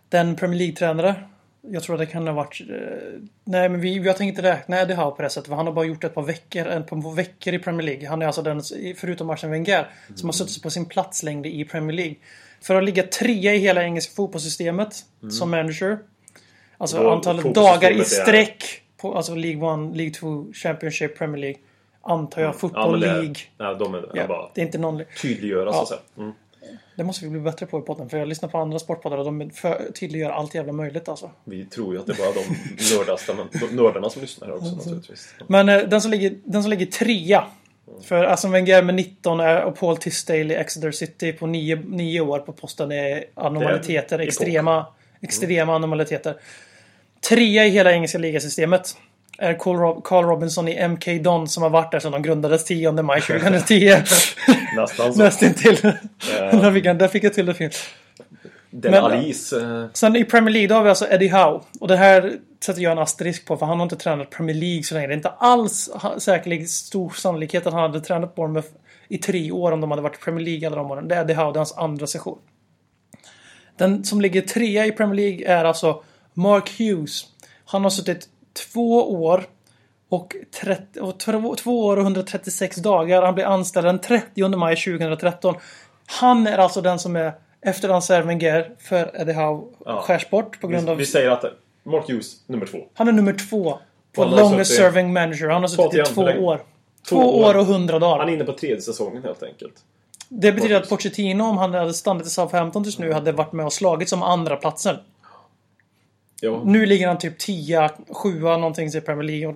den Premier League-tränare. Jag tror att det kan ha varit... Nej, men vi, jag tänker inte räkna Eddie Howe på det sättet. För han har bara gjort ett par veckor, ett par veckor i Premier League. Han är alltså den, förutom Arsene Wenger, som har suttit på sin plats längre i Premier League. För att ligga trea i hela engelska fotbollssystemet som manager. Alltså Då- antalet dagar i sträck på alltså League 1, League 2, Championship, Premier League. Antar jag. Football men det, League. Nej, de är Ja, bara det är inte någon... tydliggöra så Ja. att säga. Mm. Det måste vi bli bättre på i podden. För jag lyssnar på andra sportpoddar och de tydliggör allt jävla möjligt alltså. Vi tror ju att det är bara de nördaste, men nördarna som lyssnar här också naturligtvis. Men eh, den, som ligger, den som ligger trea. För Aston Wenger med 19 är, och Paul Tisdale i Exeter City på 9, 9 år på posten är anormaliteter. Är extrema, extrema anormaliteter. Trea i hela engelska ligasystemet är Carl, Rob, Carl Robinson i MK Don som har varit där sedan de grundades 10 maj 2010. Nästan så. Nästintill. där, fick jag, där fick jag till det fint. Den Men- Alice... Eh, Sen i Premier League då har vi alltså Eddie Howe. Och det här sätter jag en asterisk på för han har inte tränat Premier League så länge. Det är inte alls säkerligen stor sannolikhet att han hade tränat Bournemouth i tre år om de hade varit i Premier League alla de åren. Det är Eddie Howe, det är hans andra session. Den som ligger trea i Premier League är alltså Mark Hughes. Han har suttit två år och, 30, och två, två år och 136 dagar. Han blir anställd den 30 maj 2013. Han är alltså den som är efter Ansar Wenger för Eddie Howe Ja. skärs bort på grund Vi, av... vi säger att Mark Hughes, nummer två. Han är nummer två på longest serving manager. Han har suttit i två år. Två, Två år och 100 dagar. Han är inne på tredje säsongen helt enkelt. Det betyder Marcus. att Pochettino, om han hade stannat i Southampton tills nu, hade varit med och slagit som andra platsen. Ja. Nu ligger han typ 10, 7 någonting i Premier League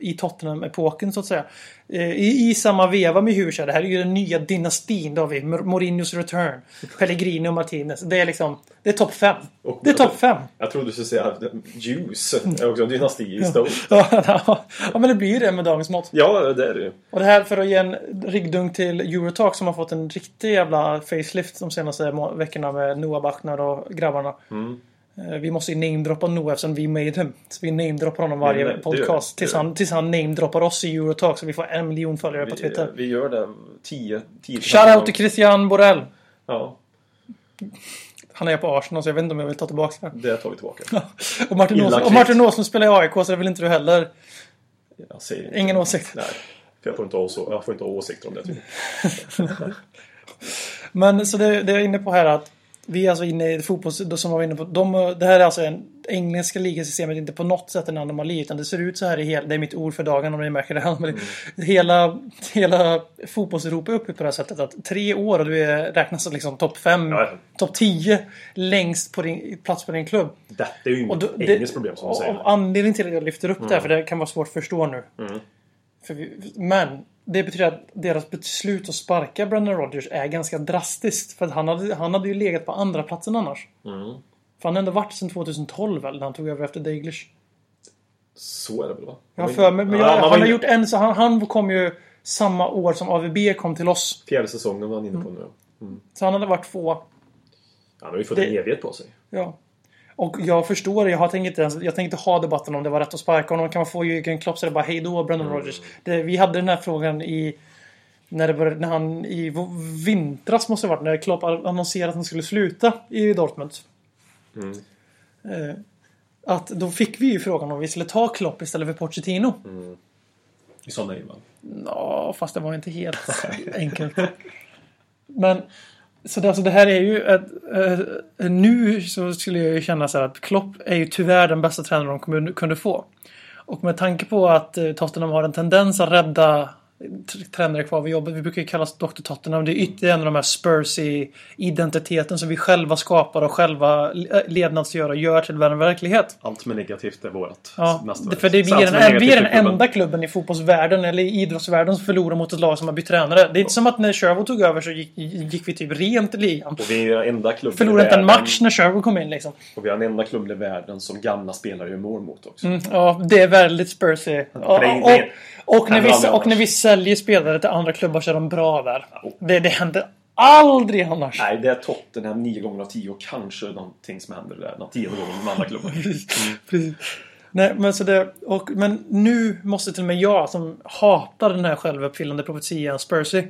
i Tottenham-epoken så att säga. Eh, I, I samma veva med här, Det här är ju den nya dynastin då har vi. Mourinhos return. Pellegrini och Martinez. Det är liksom... Det är topp 5. Och- Det är topp 5. Jag trodde du skulle säga Juice är också en dynasti i Stoke. ja, men det blir ju det med dagens mått. Ja, det är det ju. Och det här för att ge en ryggdunk till Eurotalk som har fått en riktig jävla facelift de senaste veckorna med Noah Bachner och grabbarna. Mm. Eh, Vi måste ju namedroppa Noah eftersom vi made him. Så vi namedroppar honom varje gör podcast. Tills Det gör han, tills han namedroppar oss i Eurotalk så vi får en miljon följare på Vi, Twitter. vi gör det 10 10 Shoutout till Christian Borell. Ja, Han är på Arsenal så jag vet inte om jag vill ta tillbaka det. det tar vi tillbaka. Och Martin, Åslund, och. Martin Åslund spelar i AIK så det vill inte du heller. Jag säger inte. Ingen åsikt. Nej, för jag får inte ha, så, jag får inte ha åsikter om det. Men så det, det jag är inne på här att vi är alltså inne i fotbolls... Som var inne på. De, det här är alltså en engelska ligasystemet inte på något sätt en anomali. Utan det ser ut så här i hela... Det är mitt ord för dagen om ni märker det. här. Men Hela, hela fotbolls-Europa är uppe på det här sättet att tre år och du är, räknas som liksom topp fem, Ja. topp tio längst på din, plats på din klubb. Detta är ju inget engelskt problem som du säger. och Anledningen till att jag lyfter upp det här, för det kan vara svårt att förstå nu. Mm. Vi, men det betyder att deras beslut att sparka Brendan Rodgers är ganska drastiskt. För att han hade, han hade ju legat på andra platsen annars. Mm. För han har ändå varit sedan 2012 väl, när han tog över efter Daglish. Så är det väl va? Jag har för mig, men Ja, jag, han har inne- gjort en, så han, han kom ju samma år som AVB kom till oss. Fjärde säsongen var han inne på nu. Så han hade varit två. Han har ju fått Det- en evighet på sig. Ja. Och jag förstår det. Jag, har tänkt ens, jag tänkte ha debatten om det var rätt att sparka honom. Kan man få Jürgen Klopp så det bara hej då Brendan Rodgers. Det, vi hade den här frågan i... När, det började, när han i vintras måste det varit när Klopp annonserade att han skulle sluta i Dortmund. Eh, att då fick vi ju frågan om vi skulle ta Klopp istället för Pochettino. Vi sa nej va? Ja, fast det var inte helt enkelt. Men så det, alltså det här är ju att eh, eh, nu så skulle jag ju känna så här att Klopp är ju tyvärr den bästa tränaren de kunde, kunde få. Och med tanke på att eh, Tottenham har en tendens att rädda t- tränare kvar vid jobbet. Vi brukar ju kallas Dr. Tottenham. Det är ytterligare en av de här Spurs i identiteten som vi själva skapar och själva le- lednadsgör och gör till en verklighet. Allt som är negativt är vårt Ja, det- för det, vi, är den, vi är den enda klubben i fotbollsvärlden eller i idrottsvärlden som förlorar mot ett lag som har bytt tränare. Det är inte som att när Sherwood tog över så gick, gick vi typ rent i ligan. Och vi är den enda klubben Förlorade inte en världen- match när Sherwood kom in liksom. Och vi är den enda klubben i världen som gamla spelare gör mål mot också. Mm, ja, det är väldigt Spursy. Och, och, det- och, när vi, och när vi säljer spelare till andra klubbar så är de bra där. Det, det händer aldrig annars. Nej, det är Tottenham nio gånger av tio och kanske någonting som händer där. Den tionde gången med andra klubbar. Precis. Nej, men, så det, och, men nu måste till och med jag som hatar den här självuppfyllande profetian Spursy.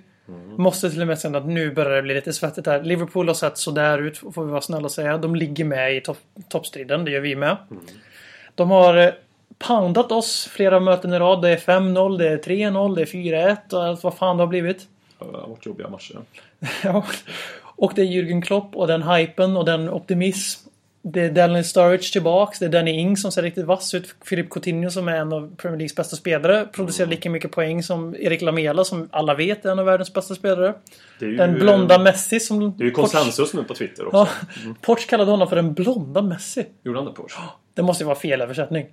Måste till och med säga att nu börjar det bli lite svettigt här. Liverpool har sett sådär ut, får vi vara snälla och säga. De ligger med i topp, toppstriden, det gör vi med. De har eh, poundat oss flera möten i rad. Det är 5-0, det är 3-0, det är 4-1 och allt vad fan det har blivit. Det har varit jobbiga matcher. Ja. Och det är Jürgen Klopp och den hypen och den optimism. Det är Daniel Sturridge tillbaks. Det är Danny Ings som ser riktigt vass ut. Filip Coutinho som är en av Premier Leagues bästa spelare. Producerar lika mycket poäng som Erik Lamela som alla vet är en av världens bästa spelare. Ju, Den blonda Messi som... Det är ju konsensus nu på Twitter också. Ja, Porch kallade honom för den blonda Messi. Gjorde han det Porsche? Det måste ju vara fel översättning.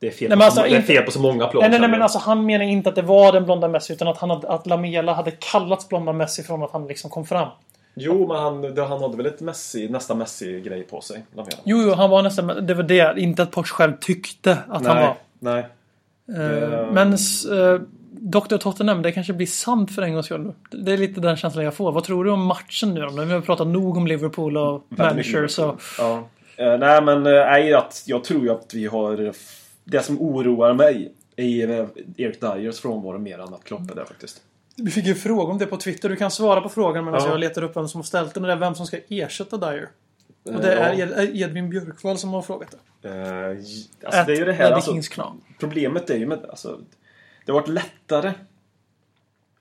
Det är fel, Nej, på, alltså, så, det är fel på så många plan. Nej, nej, nej, men alltså han menar inte att det var den blonda Messi utan att, han hade, att Lamela hade kallats blonda Messi från att han liksom kom fram. Jo, men han, han hade väl ett Messi, nästa Messi-grej på sig. Lamela. Jo, jo, han var nästan... Det var det. Inte att Porsche själv tyckte att han nej, var. nej. Eh, Det- Men uh, Dr. Tottenham, det kanske blir sant för en gångs skull. Det är lite den känslan jag får. Vad tror du om matchen nu då? Nu har vi pratat nog om Liverpool och managers och... Ja. Eh, nej, men eh, nej, att jag tror ju att vi har... eh, Det som oroar mig är eh, Erik Dyers frånvaro mer än att Klopp är där faktiskt. Vi fick ju en fråga om det på Twitter. Du kan svara på frågan medan Ja. jag letar upp vem som har ställt den. Och det är vem som ska ersätta Dyer. Och det är Ja. Ed- Edvin Björkvall som har frågat det. Eh, alltså, det är ju det här, alltså. Problemet är ju med... Alltså, det har varit lättare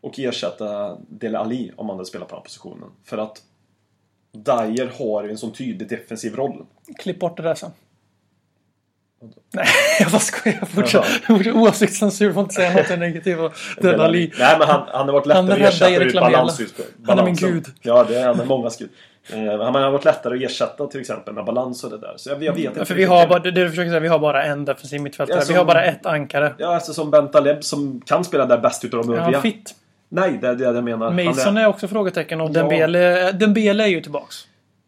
att ersätta Dele Ali om man hade spelat på den positionen. För att Dyer har ju en sån tydlig defensiv roll. Klipp bort det där sen. Nej, jag bara skojar. Fortsätt. Åsiktscensur får inte säga något negativt Dele Ali. Nej, men han, han har varit lättare att ersätta ur balans. Han är min gud. Ja, det är han mångas gud. Eh, Han har varit lättare att ersätta till exempel med balans och det där. Så jag, jag vet inte. Ja, för vi har bara, det du försöker säga, vi har bara en defensiv mittfältare. Ja, vi har bara ett ankare. Ja, alltså som Bentaleb som kan spela där bäst utav de övriga. han fit? Nej, det är det jag menar. Mason är... är också frågetecken och Ja. Dembele, Dembele är ju tillbaks.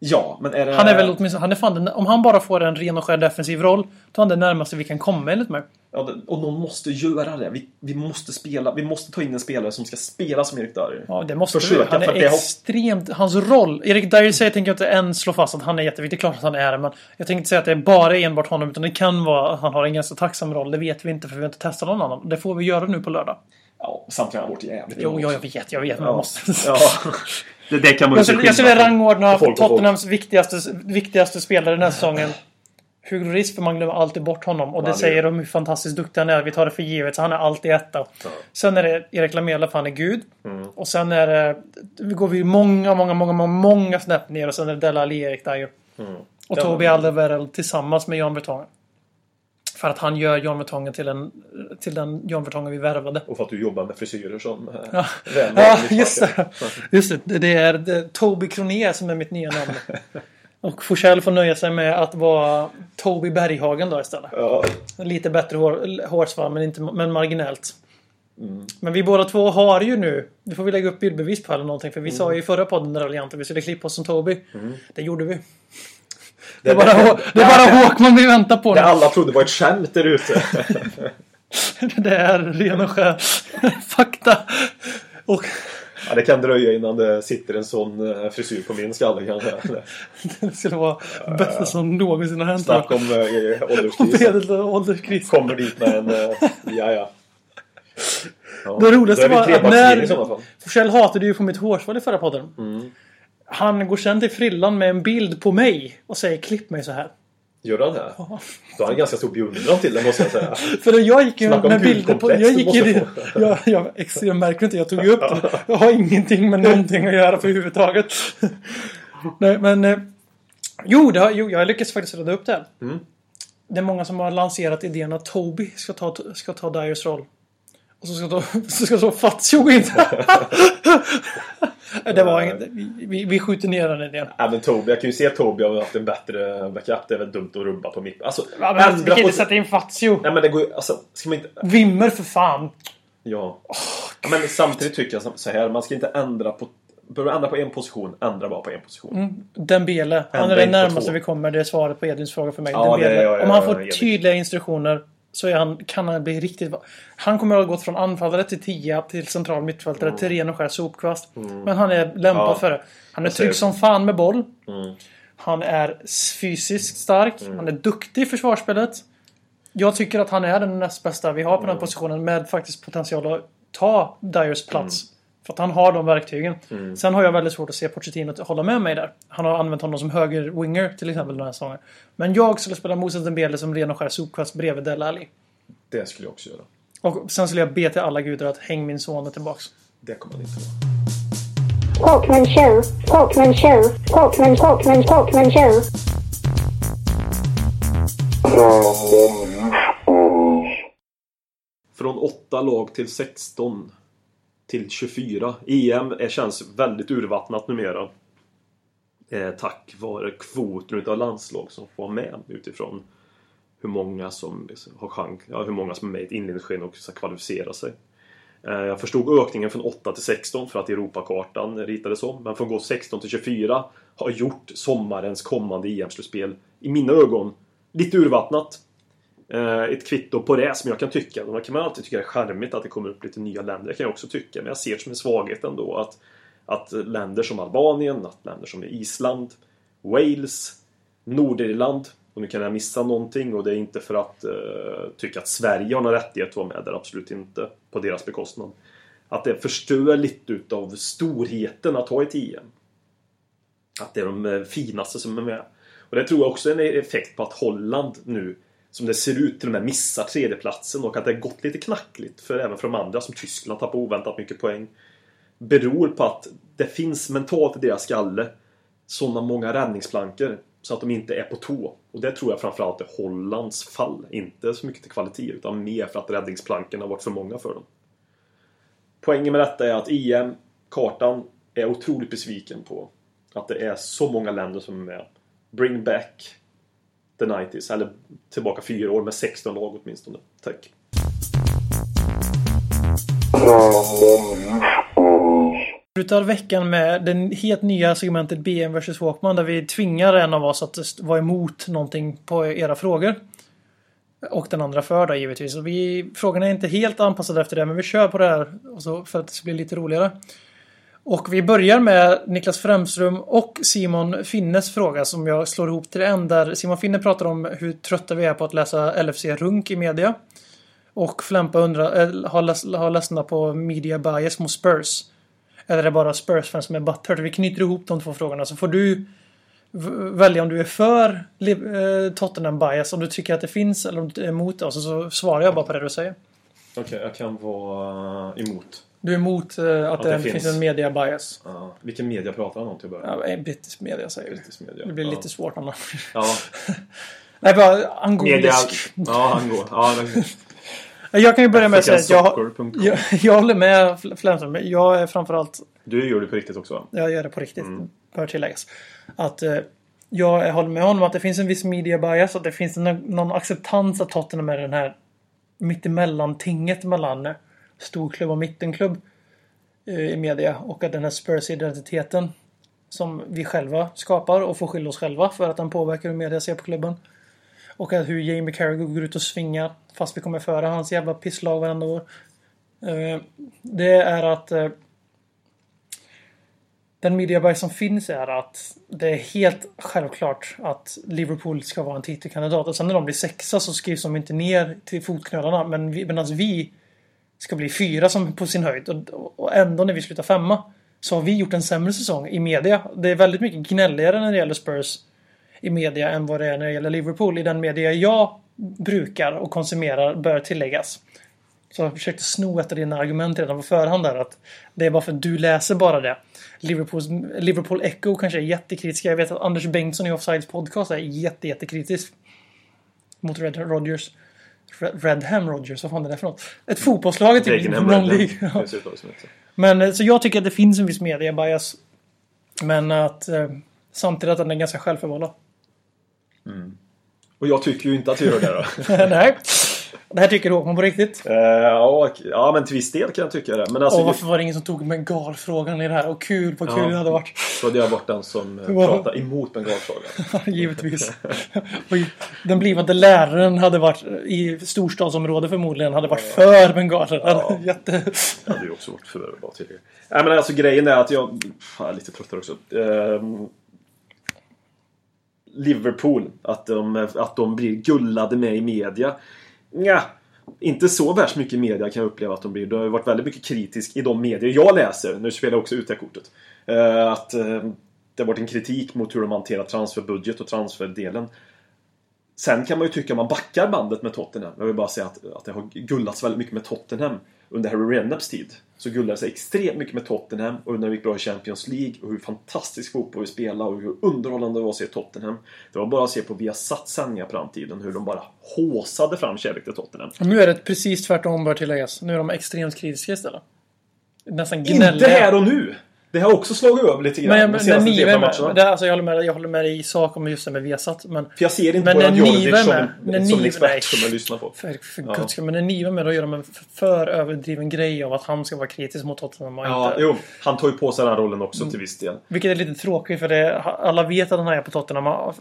Ja, men är det... Han är väl åtminstone, han är fan den, om han bara får en ren och skär defensiv roll, då är han det närmaste vi kan komma enligt mig. Ja, och någon måste göra det. Vi, vi måste spela. Vi måste ta in en spelare som ska spela som Erik Dyer. Ja, det måste Försöka, vi. Han är det har- extremt... Hans roll... Erik Dyer säger, tänker jag inte än slå fast att han är jätteviktig. Klart att han är det, men jag tänker inte säga att det är bara enbart honom, utan det kan vara att han har en ganska tacksam roll. Det vet vi inte, för vi har inte testat någon annan. Det får vi göra nu på lördag. Ja, samtidigt har han varit jävligt Jo, jag vet, jag vet, men Ja. måste... ja. Det, det kan man Jag skulle, jag skulle rangordna På folk och folk. Tottenhams viktigaste, viktigaste spelare den här säsongen. Hugo Lloris, för man glömmer alltid bort honom. Och det Ja, säger de hur fantastiskt duktig han är. Vi tar det för givet, så han är alltid etta. Sen är det Erik Lamela, för han är gud. Mm. Och sen är det... Vi går vi många, många, många, många, många snäpp ner. Och sen är det Della Ali, Erik Dyer. Och Mm. Ja, Toby men- Alderweireld tillsammans med Jan Vertongen. För att han gör Jan Vertongen till, en, till den Jan Vertongen vi värvade. Och för att du jobbar med frisyrer som... eh, Ja, vän ja just det. Just det. Det är, det Toby Kronér som är mitt nya namn. Och Forsell får nöja sig med att vara Toby Berghagen då istället. Ja, Lite bättre hår, hårsvall men, inte, men marginellt. Mm. Men vi båda två har ju nu, det får vi lägga upp bildbevis på eller någonting. För vi Mm. sa ju i förra podden där att vi skulle klippa oss som Toby. Det gjorde vi. Det är bara, det är bara Håkman vi väntar på Det alla trodde var ett skämt där ute. Det är ren och skär fakta. Och Ja, det kan dröja innan det sitter en sån eh, frisyr på min skalle kanske. det skulle vara det bästa som någonsin har hänt. Snacka om eh, ålderskris. Medel och ålderskris. Kommer dit med en... eh, Ja, ja. ja. Det roligaste var att när... Forsell hatade ju på mitt hårsvall i förra podden. Mm. Han går sen till frillan med en bild på mig och säger klipp mig så här. Gör han det? Då har han ganska stor beundran till det måste jag säga. För jag gick ju med bilder på... Jag gick ju... få. Jag, jag, ex- jag märker inte, jag tog ju upp det. Jag har ingenting med någonting att göra för överhuvudtaget. Nej, men... eh, Jo, det har, jo, jag lyckats faktiskt rädda upp det här. Mm. Det är många som har lanserat idén att Toby ska ta, ska ta Dyers roll. Och så ska, då, så ska så Fazio gå in. Det var inget, vi, vi, skjuter ner den idén. Ja, men Toby, jag kan ju se att Toby har haft en bättre backup. Det är väl dumt att rubba på mitt... Alltså, Ja, men vi kan inte sätta in Fazio. Nej men det går ju... Alltså, ska man inte... Vimmer för fan. Ja. Ja, Men samtidigt tycker jag så här, man ska inte ändra på... Behöver ändra på en position, ändra bara på en position. Dembele. Han är det närmaste vi kommer. Det är svaret på Edvins fråga för mig. Ja, det är jag- Om han får tydliga instruktioner så är han, kan han bli riktigt... Han kommer att ha gått från anfallare till tia till central mittfältare till ren och skär sopkvast. Men han är lämpad Mm. Ja. för det. Han är trygg som fan med boll. Mm. Han är fysiskt stark. Han är duktig i försvarsspelet. Jag tycker att han är den näst bästa vi har på den Mm. positionen med faktiskt potential att ta Dyers plats. För att han har de verktygen. Mm. Sen har jag väldigt svårt att se Pochettino att hålla med mig där. Han har använt honom som höger-winger till exempel den här säsongen. Men jag skulle spela Moses Dembele som ren och skär sopkvast bredvid Dele Alli. Det skulle jag också göra. Och sen skulle jag be till alla gudar att häng min son är tillbaks. Det kommer han inte göra. Talkman show, Talkman show, Talkman, Talkman, Talkman show. Från 8 lag till 16 till 24. EM är, känns väldigt urvattnat numera. Eh, tack vare kvoten utav landslag som får vara med utifrån hur många som liksom har chans, ja, hur många som är med i ett inledningsskede och ska kvalificera sig. Eh, jag förstod ökningen från 8 till 16 för att Europakartan ritades om. Men från gå 16 till 24 har gjort sommarens kommande EM-slutspel i mina ögon lite urvattnat. Eh, ett kvitto på det som jag kan tycka. Man kan man alltid tycka det är charmigt att det kommer upp lite nya länder. Det kan jag också tycka. Men jag ser det som en svaghet ändå att, att länder som Albanien, att länder som Island, Wales, Nordirland och nu kan jag missa någonting och det är inte för att uh, tycka att Sverige har någon rättighet att vara med där, absolut inte. På deras bekostnad. Att det förstör lite utav storheten att ha ett EM. Att det är de eh, finaste som är med. Och det tror jag också är en effekt på att Holland nu, som det ser ut, till och med missar tredjeplatsen och att det har gått lite knackligt för även för de andra, som Tyskland tappar oväntat mycket poäng. Beror på att det finns mentalt i deras skalle sådana många räddningsplankor så att de inte är på tå. Och det tror jag framförallt är Hollands fall. Inte så mycket till kvalitet utan mer för att räddningsplankorna har varit för många för dem. Poängen med detta är att EM-kartan är otroligt besviken på att det är så många länder som är med. Bring back the 90s, eller tillbaka fyra år med 16 lag åtminstone. Tack. slutar veckan med det helt nya segmentet BM vs Walkman där vi tvingar en av oss att vara emot någonting på era frågor. Och den andra för då givetvis. Och vi, frågorna är inte helt anpassade efter det men vi kör på det här och så för att det ska bli lite roligare. Och vi börjar med Niklas Främström och Simon Finnes fråga som jag slår ihop till en där Simon Finne pratar om hur trötta vi är på att läsa LFC Runk i media. Och Flempa undrar, äh, har, läs, har ledsnat på media bias mot Spurs. Eller är det bara Spurs-fans som är butthurt? Vi knyter ihop de två frågorna så får du välja om du är för eh, Tottenham bias, om du tycker att det finns eller om du är emot det. Och så, så svarar jag bara på det du säger. Okej, okay, jag kan vara eh, emot. Du är emot uh, att, att, det, det finns. en media bias? Ja. Vilken media pratar han om till att börja med? Ja, brittisk media säger brittisk media. Det blir ja. lite svårt annars. Ja. Nej, bara angolisk. Media... Ja, angol. Ja, jag kan ju börja med att säga att jag, jag, jag håller med Flemström. Jag är framförallt... Du gör det på riktigt också? Jag gör det på riktigt. Mm. Bör tilläggas. Att eh, jag håller med honom att det finns en viss media bias. Att det finns en, någon acceptans att Tottenham är den här mittemellan-tinget mellan storklubb och mittenklubb eh, i media. Och att den här Spurs-identiteten som vi själva skapar och får skylla oss själva för att den påverkar hur media ser på klubben. Och att hur Jamie Carragher går ut och svingar fast vi kommer före hans jävla pisslag varenda år. Eh, det är att eh, den mediaberg som finns är att det är helt självklart att Liverpool ska vara en titelkandidat. Och sen när de blir sexa så skrivs de inte ner till fotknölarna. Men vi, medan alltså vi ska bli fyra som på sin höjd. Och, och ändå när vi slutar femma så har vi gjort en sämre säsong i media. Det är väldigt mycket gnälligare när det gäller Spurs i media än vad det är när det gäller Liverpool. I den media jag brukar och konsumerar bör tilläggas. Så jag försökte sno ett av dina argument redan på förhand där. Att det är bara för att du läser bara det. Liverpools, Liverpool Echo kanske är jättekritiska. Jag vet att Anders Bengtsson i Offsides podcast är jätte, jättekritisk. Mot Red Rodgers. Redham Rodgers, vad fan är det för något? Ett fotbollslag i typ någon League. Men eh, så jag tycker att det finns en viss media bias. Men att eh, samtidigt att den är ganska självförvållad. Mm. Och jag tycker ju inte att vi gör det då. Nej. Det här tycker Håkman på riktigt? Uh, ja, ja, men till viss del kan jag tycka det. Men alltså, och varför var det ingen som tog bengalfrågan i det här? Och kul på kul ja, det hade varit. Så hade jag varit den som eh, pratade emot bengalfrågan. Givetvis. och den blivande läraren hade varit i storstadsområde förmodligen hade varit för bengaler. Ja. Jätte... Jag hade ju också varit för bara tidigare. Nej men alltså grejen är att jag... jag är lite tröttare också. Um, Liverpool, att de, att de blir gullade med i media. Ja, inte så värst mycket media kan jag uppleva att de blir. Det har ju varit väldigt mycket kritisk i de medier jag läser. Nu spelar jag också ut det här kortet. Eh, att eh, det har varit en kritik mot hur de hanterar transferbudget och transferdelen. Sen kan man ju tycka, om man backar bandet med Tottenham. Jag vill bara säga att, att det har gullats väldigt mycket med Tottenham under Harry Redknapps tid. Så gullade det sig extremt mycket med Tottenham och när det gick bra i Champions League och hur fantastisk fotboll vi spelade och hur underhållande det var att se Tottenham. Det var bara att se på Viasat sändningar på den tiden hur de bara håsade fram kärlek till Tottenham. Nu är det precis tvärtom bör tilläggas. Nu är de extremt kritiska istället. Nästan gnälliga. Inte här och nu! Det har också slagit över lite grann men, när ni är med, det, alltså, jag, håller med, jag håller med dig i sak om just det med Viasat. Men, för jag ser inte men göra det som, när som en expert nej, som jag lyssnar på. För, för ja. guds men när ni var med då gör de en för överdriven grej av att han ska vara kritisk mot Tottenham ja, inte... Jo, han tar ju på sig den rollen också till viss del. Vilket är lite tråkigt för det, alla vet att han är på Tottenham.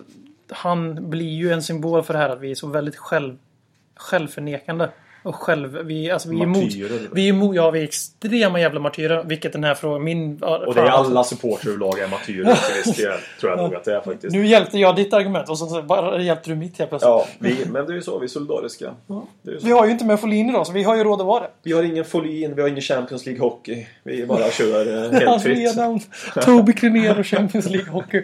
Han blir ju en symbol för det här att vi är så väldigt själv, självförnekande. Och själv, vi, alltså, vi är emot, vi är emot, ja vi är extrema jävla martyrer. Vilket den här frågan, min... Och det är alla supportrar lag är martyrer. det tror jag nog att det är faktiskt. Nu hjälpte jag ditt argument och så bara hjälpte du mitt helt plötsligt. Ja, vi, men det är ju så, vi är solidariska. Ja. Är vi har ju inte med Folin idag så vi har ju råd att vara det. Vi har ingen Folin, vi har ingen Champions League Hockey. Vi bara kör eh, helt fritt. Tobi Krynér och Champions League Hockey.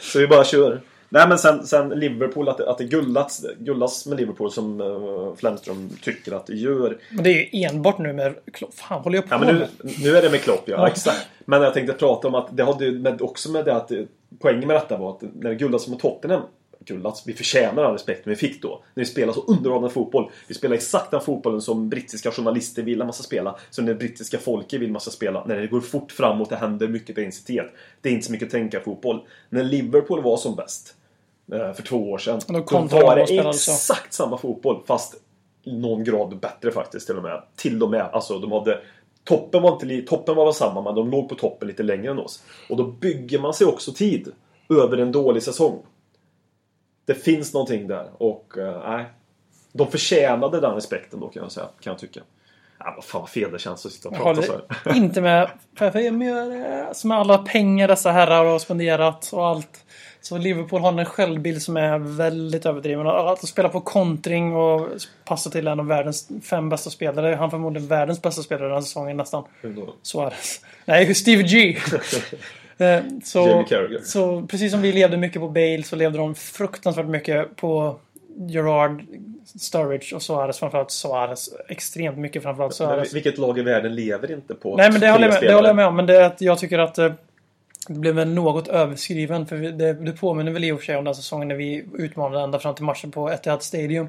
så vi bara kör. Nej men sen, sen Liverpool, att det, att det gullats, gullas med Liverpool som uh, Flemström tycker att det gör. Men det är ju enbart nu med Klopp. Fan, håller jag på Ja, men nu, med? nu är det med Klopp, ja. Ja. Exakt. Men jag tänkte prata om att det hade med, också med det att eh, poängen med detta var att när det gullades med Tottenham gullats, vi förtjänar all respekten vi fick då. När vi spelar så underhållande fotboll. Vi spelar exakt den fotbollen som brittiska journalister vill att man ska spela. Som det brittiska folket vill man ska spela. När det går fort framåt, det händer mycket intensitet. Det är inte så mycket tänka fotboll. När Liverpool var som bäst eh, för två år sedan. då Då var de det exakt samma fotboll. Fast någon grad bättre faktiskt till och med. Till och med. Alltså de hade Toppen var, inte toppen var samma men de låg på toppen lite längre än oss. Och då bygger man sig också tid. Över en dålig säsong. Det finns någonting där och eh, nej. de förtjänade den respekten då kan jag säga. Kan jag tycka. Ja, vad fan vad fel det känns att sitta och Jag prata så här. inte med. Gör det? Som alla pengar dessa herrar har spenderat och allt. Så Liverpool har en självbild som är väldigt överdriven. Att spela på kontring och passa till en av världens fem bästa spelare. Han förmodligen världens bästa spelare den här säsongen nästan. Suarez. Nej, Steve G. Eh, så, så precis som vi levde mycket på Bale så levde de fruktansvärt mycket på Gerard, Sturridge och Suarez. Framförallt Suarez. Extremt mycket framförallt Men Suarez. vilket lag i världen lever inte på Nej men det håller, jag med, det håller jag med om. Men det är att jag tycker att eh, det blev väl något överskriven. För det, det påminner väl i och för sig om den säsongen när vi utmanade ända fram till matchen på Etihad Stadium.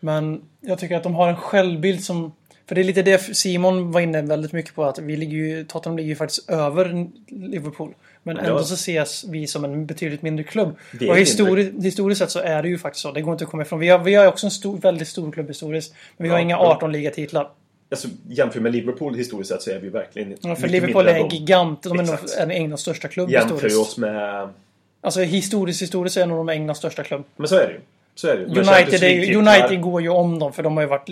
Men jag tycker att de har en självbild som... För det är lite det Simon var inne väldigt mycket på. Att vi ligger ju, Tottenham ligger ju faktiskt över Liverpool. Men Ja. ändå så ses vi som en betydligt mindre klubb. Och histori historiskt sett så är det ju faktiskt så. Det går inte att komma ifrån. Vi har, vi har också en stor, väldigt stor klubb historiskt. Men vi har Ja, inga ja. 18 ligatitlar. Alltså, jämför med Liverpool historiskt sett så är vi verkligen Ja, för Liverpool är en gigant. De är nog en Englands största klubb Jämför historiskt. oss med... Alltså historiskt, historiskt är nog de Englands största klubb. Men så är det ju. Så är det. Men United, är United går ju om dem för de har ju varit...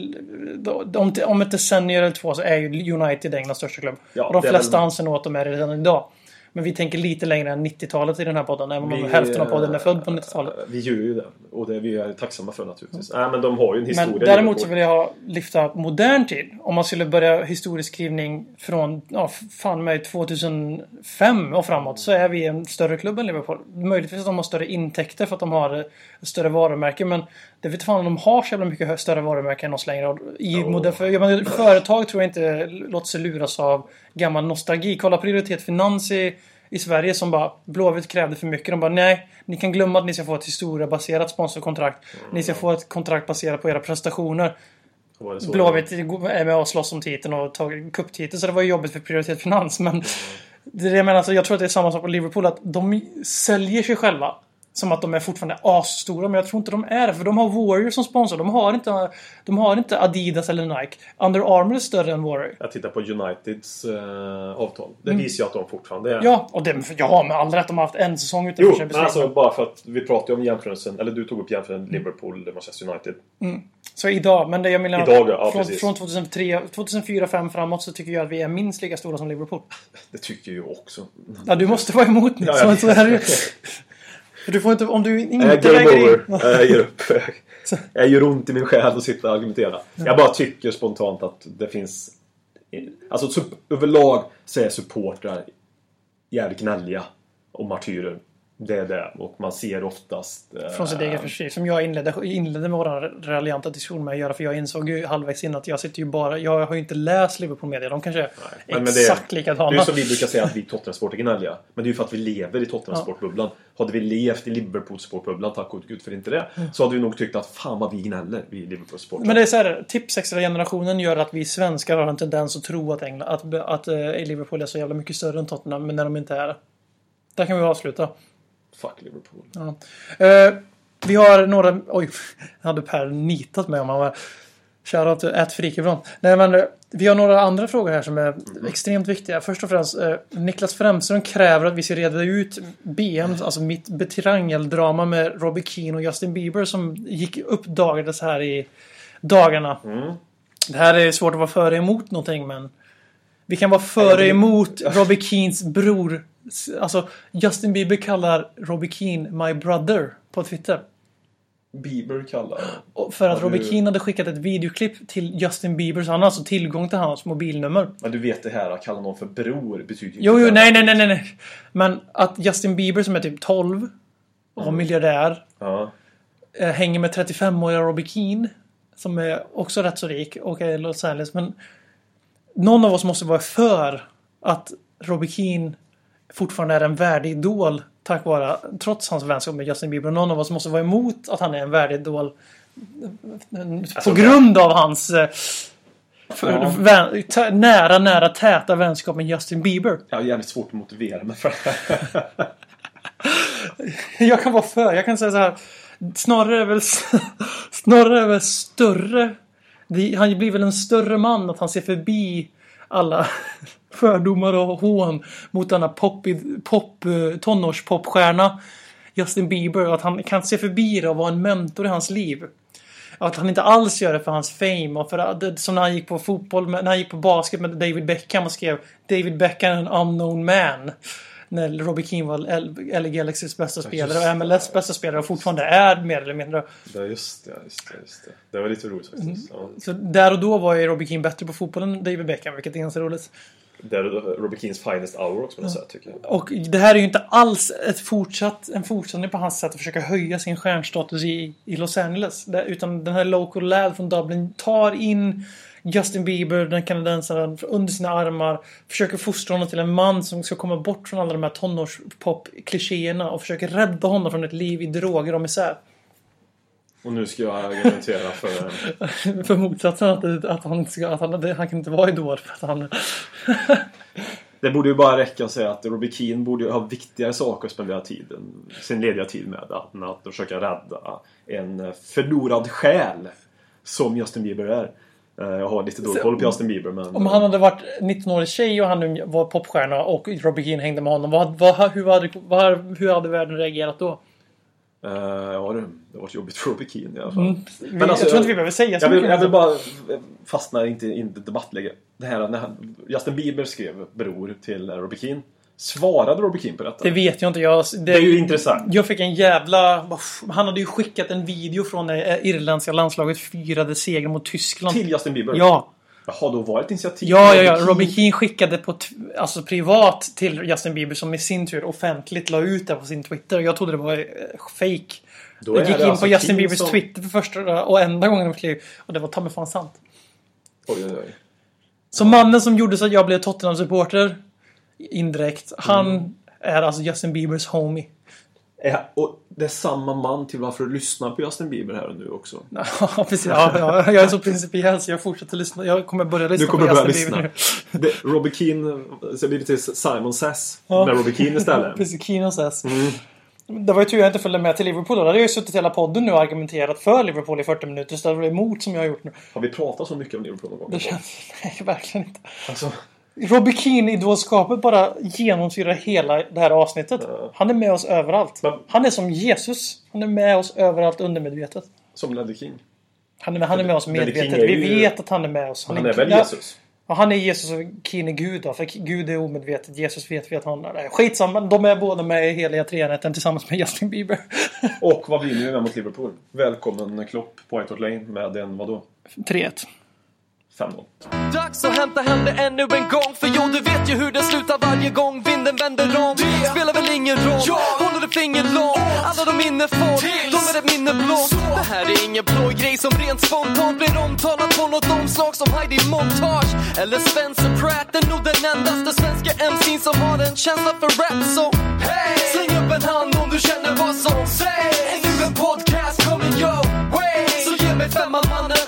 De, om ett decennium eller två så är ju United Englands största klubb. Ja, och de flesta väl- anser nog att de är det redan idag. Men vi tänker lite längre än 90-talet i den här podden. Även om Vi, hälften av podden är eh, född på 90-talet. Vi gör ju det. Och det är vi är tacksamma för naturligtvis. Nej, men de har ju en historia. Men däremot så vill jag ha, lyfta modern tid. Om man skulle börja historieskrivning från, ja, fan mig 2005 och framåt så är vi en större klubb än Liverpool. Möjligtvis att de har större intäkter för att de har eh, större varumärken men det vet fan om de har så jävla mycket större varumärken än oss längre. I modern, för, menar, företag tror jag inte låter sig luras av gammal nostalgi. Kolla Prioritet Finans i, i Sverige som bara Blåvitt krävde för mycket. De bara nej, ni kan glömma att ni ska få ett historiebaserat sponsorkontrakt. Ni ska få ett kontrakt baserat på era prestationer. Blåvitt är med och slåss om titeln och tagit cuptiteln så det var ju jobbigt för Prioritet Finans. Men det är det jag menar, alltså, jag tror att det är samma sak på Liverpool. Att de säljer sig själva som att de är fortfarande asstora. Men jag tror inte de är det. För de har Warrior som sponsor. De har inte, de har inte Adidas eller Nike. Under Armour är större än Warrior. Jag tittar på Uniteds eh, avtal. Det visar ju att de fortfarande är... Mm. Ja, och det, ja, med all rätt. De har haft en säsong utan Jo, Champions League. alltså bara för att vi pratade om jämförelsen, eller du tog upp jämförelsen Liverpool, Manchester United. Så idag, men det jag menar... Idag, ja, från, precis. från 2003, 2004, 2005 framåt så tycker jag att vi är minst lika stora som Liverpool. Det tycker jag också. Ja, du måste vara emot nu. Ja, så, så är det du får inte, om du Äh, inte game väger in... over. Äh, Jag ger upp. Jag gör ont i min själ att sitta och argumentera. Jag bara tycker spontant att det finns... Alltså överlag så är supportrar jävligt gnälliga och martyrer. Det är det. Och man ser oftast... eh, Från sitt eget försvar. Som jag inledde, inledde med våran raljanta diskussion med att göra. För jag insåg ju halvvägs in att jag sitter ju bara... Jag har ju inte läst Liverpool Media. De kanske är Men- men det- exakt Det är likadana. ju som vi brukar säga att vi Tottenham-supportrar är gnälliga. Men det är ju för att vi lever i Tottenham-supportbubblan. Hade vi levt i Liverpool-supportbubblan, tack gode gud för inte det. Så hade vi nog tyckt att fan vad vi gnäller, vi Liverpool-supportrar. Men det är så här, tips extra generationen gör att vi svenskar har en tendens att tro att, England, att, att eh, Liverpool är så jävla mycket större än Tottenham, men när de inte är det. Där kan vi avsluta. Fuck Liverpool. Ja. Eh, vi har några... Oj, hade Per nitat mig om han var... Shoutout till Ät Frikebrant. Nej men eh, vi har några andra frågor här som är extremt viktiga. Först och främst, eh, Niklas Främström kräver att vi ska reda ut BM, alltså mitt betriangeldrama med Robbie Keane och Justin Bieber som gick uppdagades här i dagarna. Det här är svårt att vara för och emot någonting men vi kan vara för och emot Robbie Keens bror. Alltså Justin Bieber kallar Robbie Keane my brother på Twitter. Bieber kallar Och För att Ja, Robbie du- Keane hade skickat ett videoklipp till Justin Bieber så han har alltså tillgång till hans mobilnummer. Men du vet det här att kalla någon för bror betyder ju Jo, inte jo, det. nej, nej, nej, nej, nej. Men att Justin Bieber som är typ 12 och miljardär. Ja. Eh, hänger med 35-åriga Robbie Keane. Som är också rätt så rik och är i Los Angeles. Men någon av oss måste vara för att Robbie Keane fortfarande är en värdig idol tack vare, trots hans vänskap med Justin Bieber. Någon av oss måste vara emot att han är en värdig idol Alltså, på grund av hans eh, Ja. vän, tä- nära, nära, täta vänskap med Justin Bieber. Jag har jävligt svårt att motivera mig för. Jag kan vara för. Jag kan säga så här. Snarare är väl, snarare är väl större. Han blir väl en större man att han ser förbi alla fördomar och hån mot denna pop, pop, eh, tonårspopstjärna Justin Bieber. Att han kan se förbi det och vara en mentor i hans liv. Att han inte alls gör det för hans fame och för att, som när han gick på fotboll, när han gick på basket med David Beckham och skrev David Beckham är en unknown man. När Robbie Keane var LA Galaxys bästa spelare och MLS bästa spelare och fortfarande är mer eller mindre. Ja, just det, just det, just det. Det var lite roligt faktiskt. Ja. Så där och då var ju Robbie Keane bättre på fotboll än David Beckham, vilket är ganska roligt. Det är Robert Keens finest hour också på något sätt tycker jag. Och det här är ju inte alls ett fortsatt, en fortsättning på hans sätt att försöka höja sin stjärnstatus i, i Los Angeles. Det, utan den här local lad från Dublin tar in Justin Bieber, den kanadensaren, under sina armar. Försöker fostra honom till en man som ska komma bort från alla de här tonårspop-klichéerna och försöker rädda honom från ett liv i droger och misär. Och nu ska jag argumentera för... För motsatsen att, att, han, ska, att han, han kan inte vara idol för att han... Det borde ju bara räcka att säga att Robbie Keane borde ha viktigare saker att spendera tiden, sin lediga tid med än att försöka rädda en förlorad själ som Justin Bieber är. Eh, Jag har lite dålig koll på Justin Bieber men... Om han hade varit 19-årig tjej och han var popstjärna och Robbie Keane hängde med honom. Vad, vad, hur, hade, vad, hur hade världen reagerat då? Eh, ja du, det var jobbigt för Robbie Keane i alla fall. Mm. Men jag alltså, tror inte vi behöver säga så Jag vill, mycket. jag vill bara fastna inte i debattläge. Det här när han, Justin Bieber skrev bror till Robbie Keane. Svarade Robbie Keane på detta? Det vet jag inte. Jag, det, Det är ju intressant. Jag fick en jävla... Han hade ju skickat en video från det irländska landslaget firade seger mot Tyskland. Till Justin Bieber? Ja. Jaha, då var det ett initiativ. Ja, ja, ja. Robbie Keane skickade på alltså privat till Justin Bieber som i sin tur offentligt la ut det på sin Twitter. Jag trodde det var eh, fake. Då Jag gick in alltså på Justin Keane Biebers som- Twitter för första och enda gången i mitt liv. Och det var ta mig fan sant. Oj, oj, oj. Så mannen som gjorde så att jag blev Tottenham-supporter indirekt. Han är alltså Justin Biebers homie. Ja, och det är samma man till varför du lyssnar på Justin Bieber här och nu också. Ja, precis. Ja, ja, jag är så principiell så jag fortsätter lyssna. Jag kommer börja lyssna Du kommer på börja Justin lyssna. Bieber nu. Det, Robbie Keane, så det blir lite Simon Says Ja. med Robbie Keane istället. Precis, Kino says. Mm. Det var ju tur jag inte följde med till Liverpool. Då hade jag ju suttit hela podden nu och argumenterat för Liverpool i 40 minuter istället för emot som jag har gjort nu. Har vi pratat så mycket om Liverpool någon gång? Det känns... Nej, verkligen inte. Alltså, Robbie Keane-idolskapet bara genomsyrar hela det här avsnittet. Han är med oss överallt. Han är som Jesus. Han är med oss överallt undermedvetet. som Ledley King. Han är, han är med oss medvetet. är Vi vet att han är med oss. Han är väl ja, Jesus? Ja, han är Jesus och Keane är Gud då. För Gud är omedvetet. Jesus vet vi att han är. Skitsamma. De är båda med i heliga treenigheten tillsammans med Justin Bieber. Och vad vinner vi med mot Liverpool? Välkommen Klopp på White Hart Lane med en vadå? 3-1 framgång. Dags att hämta hem det ännu en gång För jo, du vet ju hur det slutar varje gång vinden vänder om. Det spelar väl ingen roll, jag håller ett finger långt Alla de får de är ett minne blått Det här är ingen blå grej som rent spontant blir omtalat på något omslag som Heidi Montage eller Spencer Pratt. Är nog den endaste svenska MC'n som har en känsla för rap så hey! Släng upp en hand om du känner vad som sägs Är du en podcast coming your way? Så ge mig femman mannen.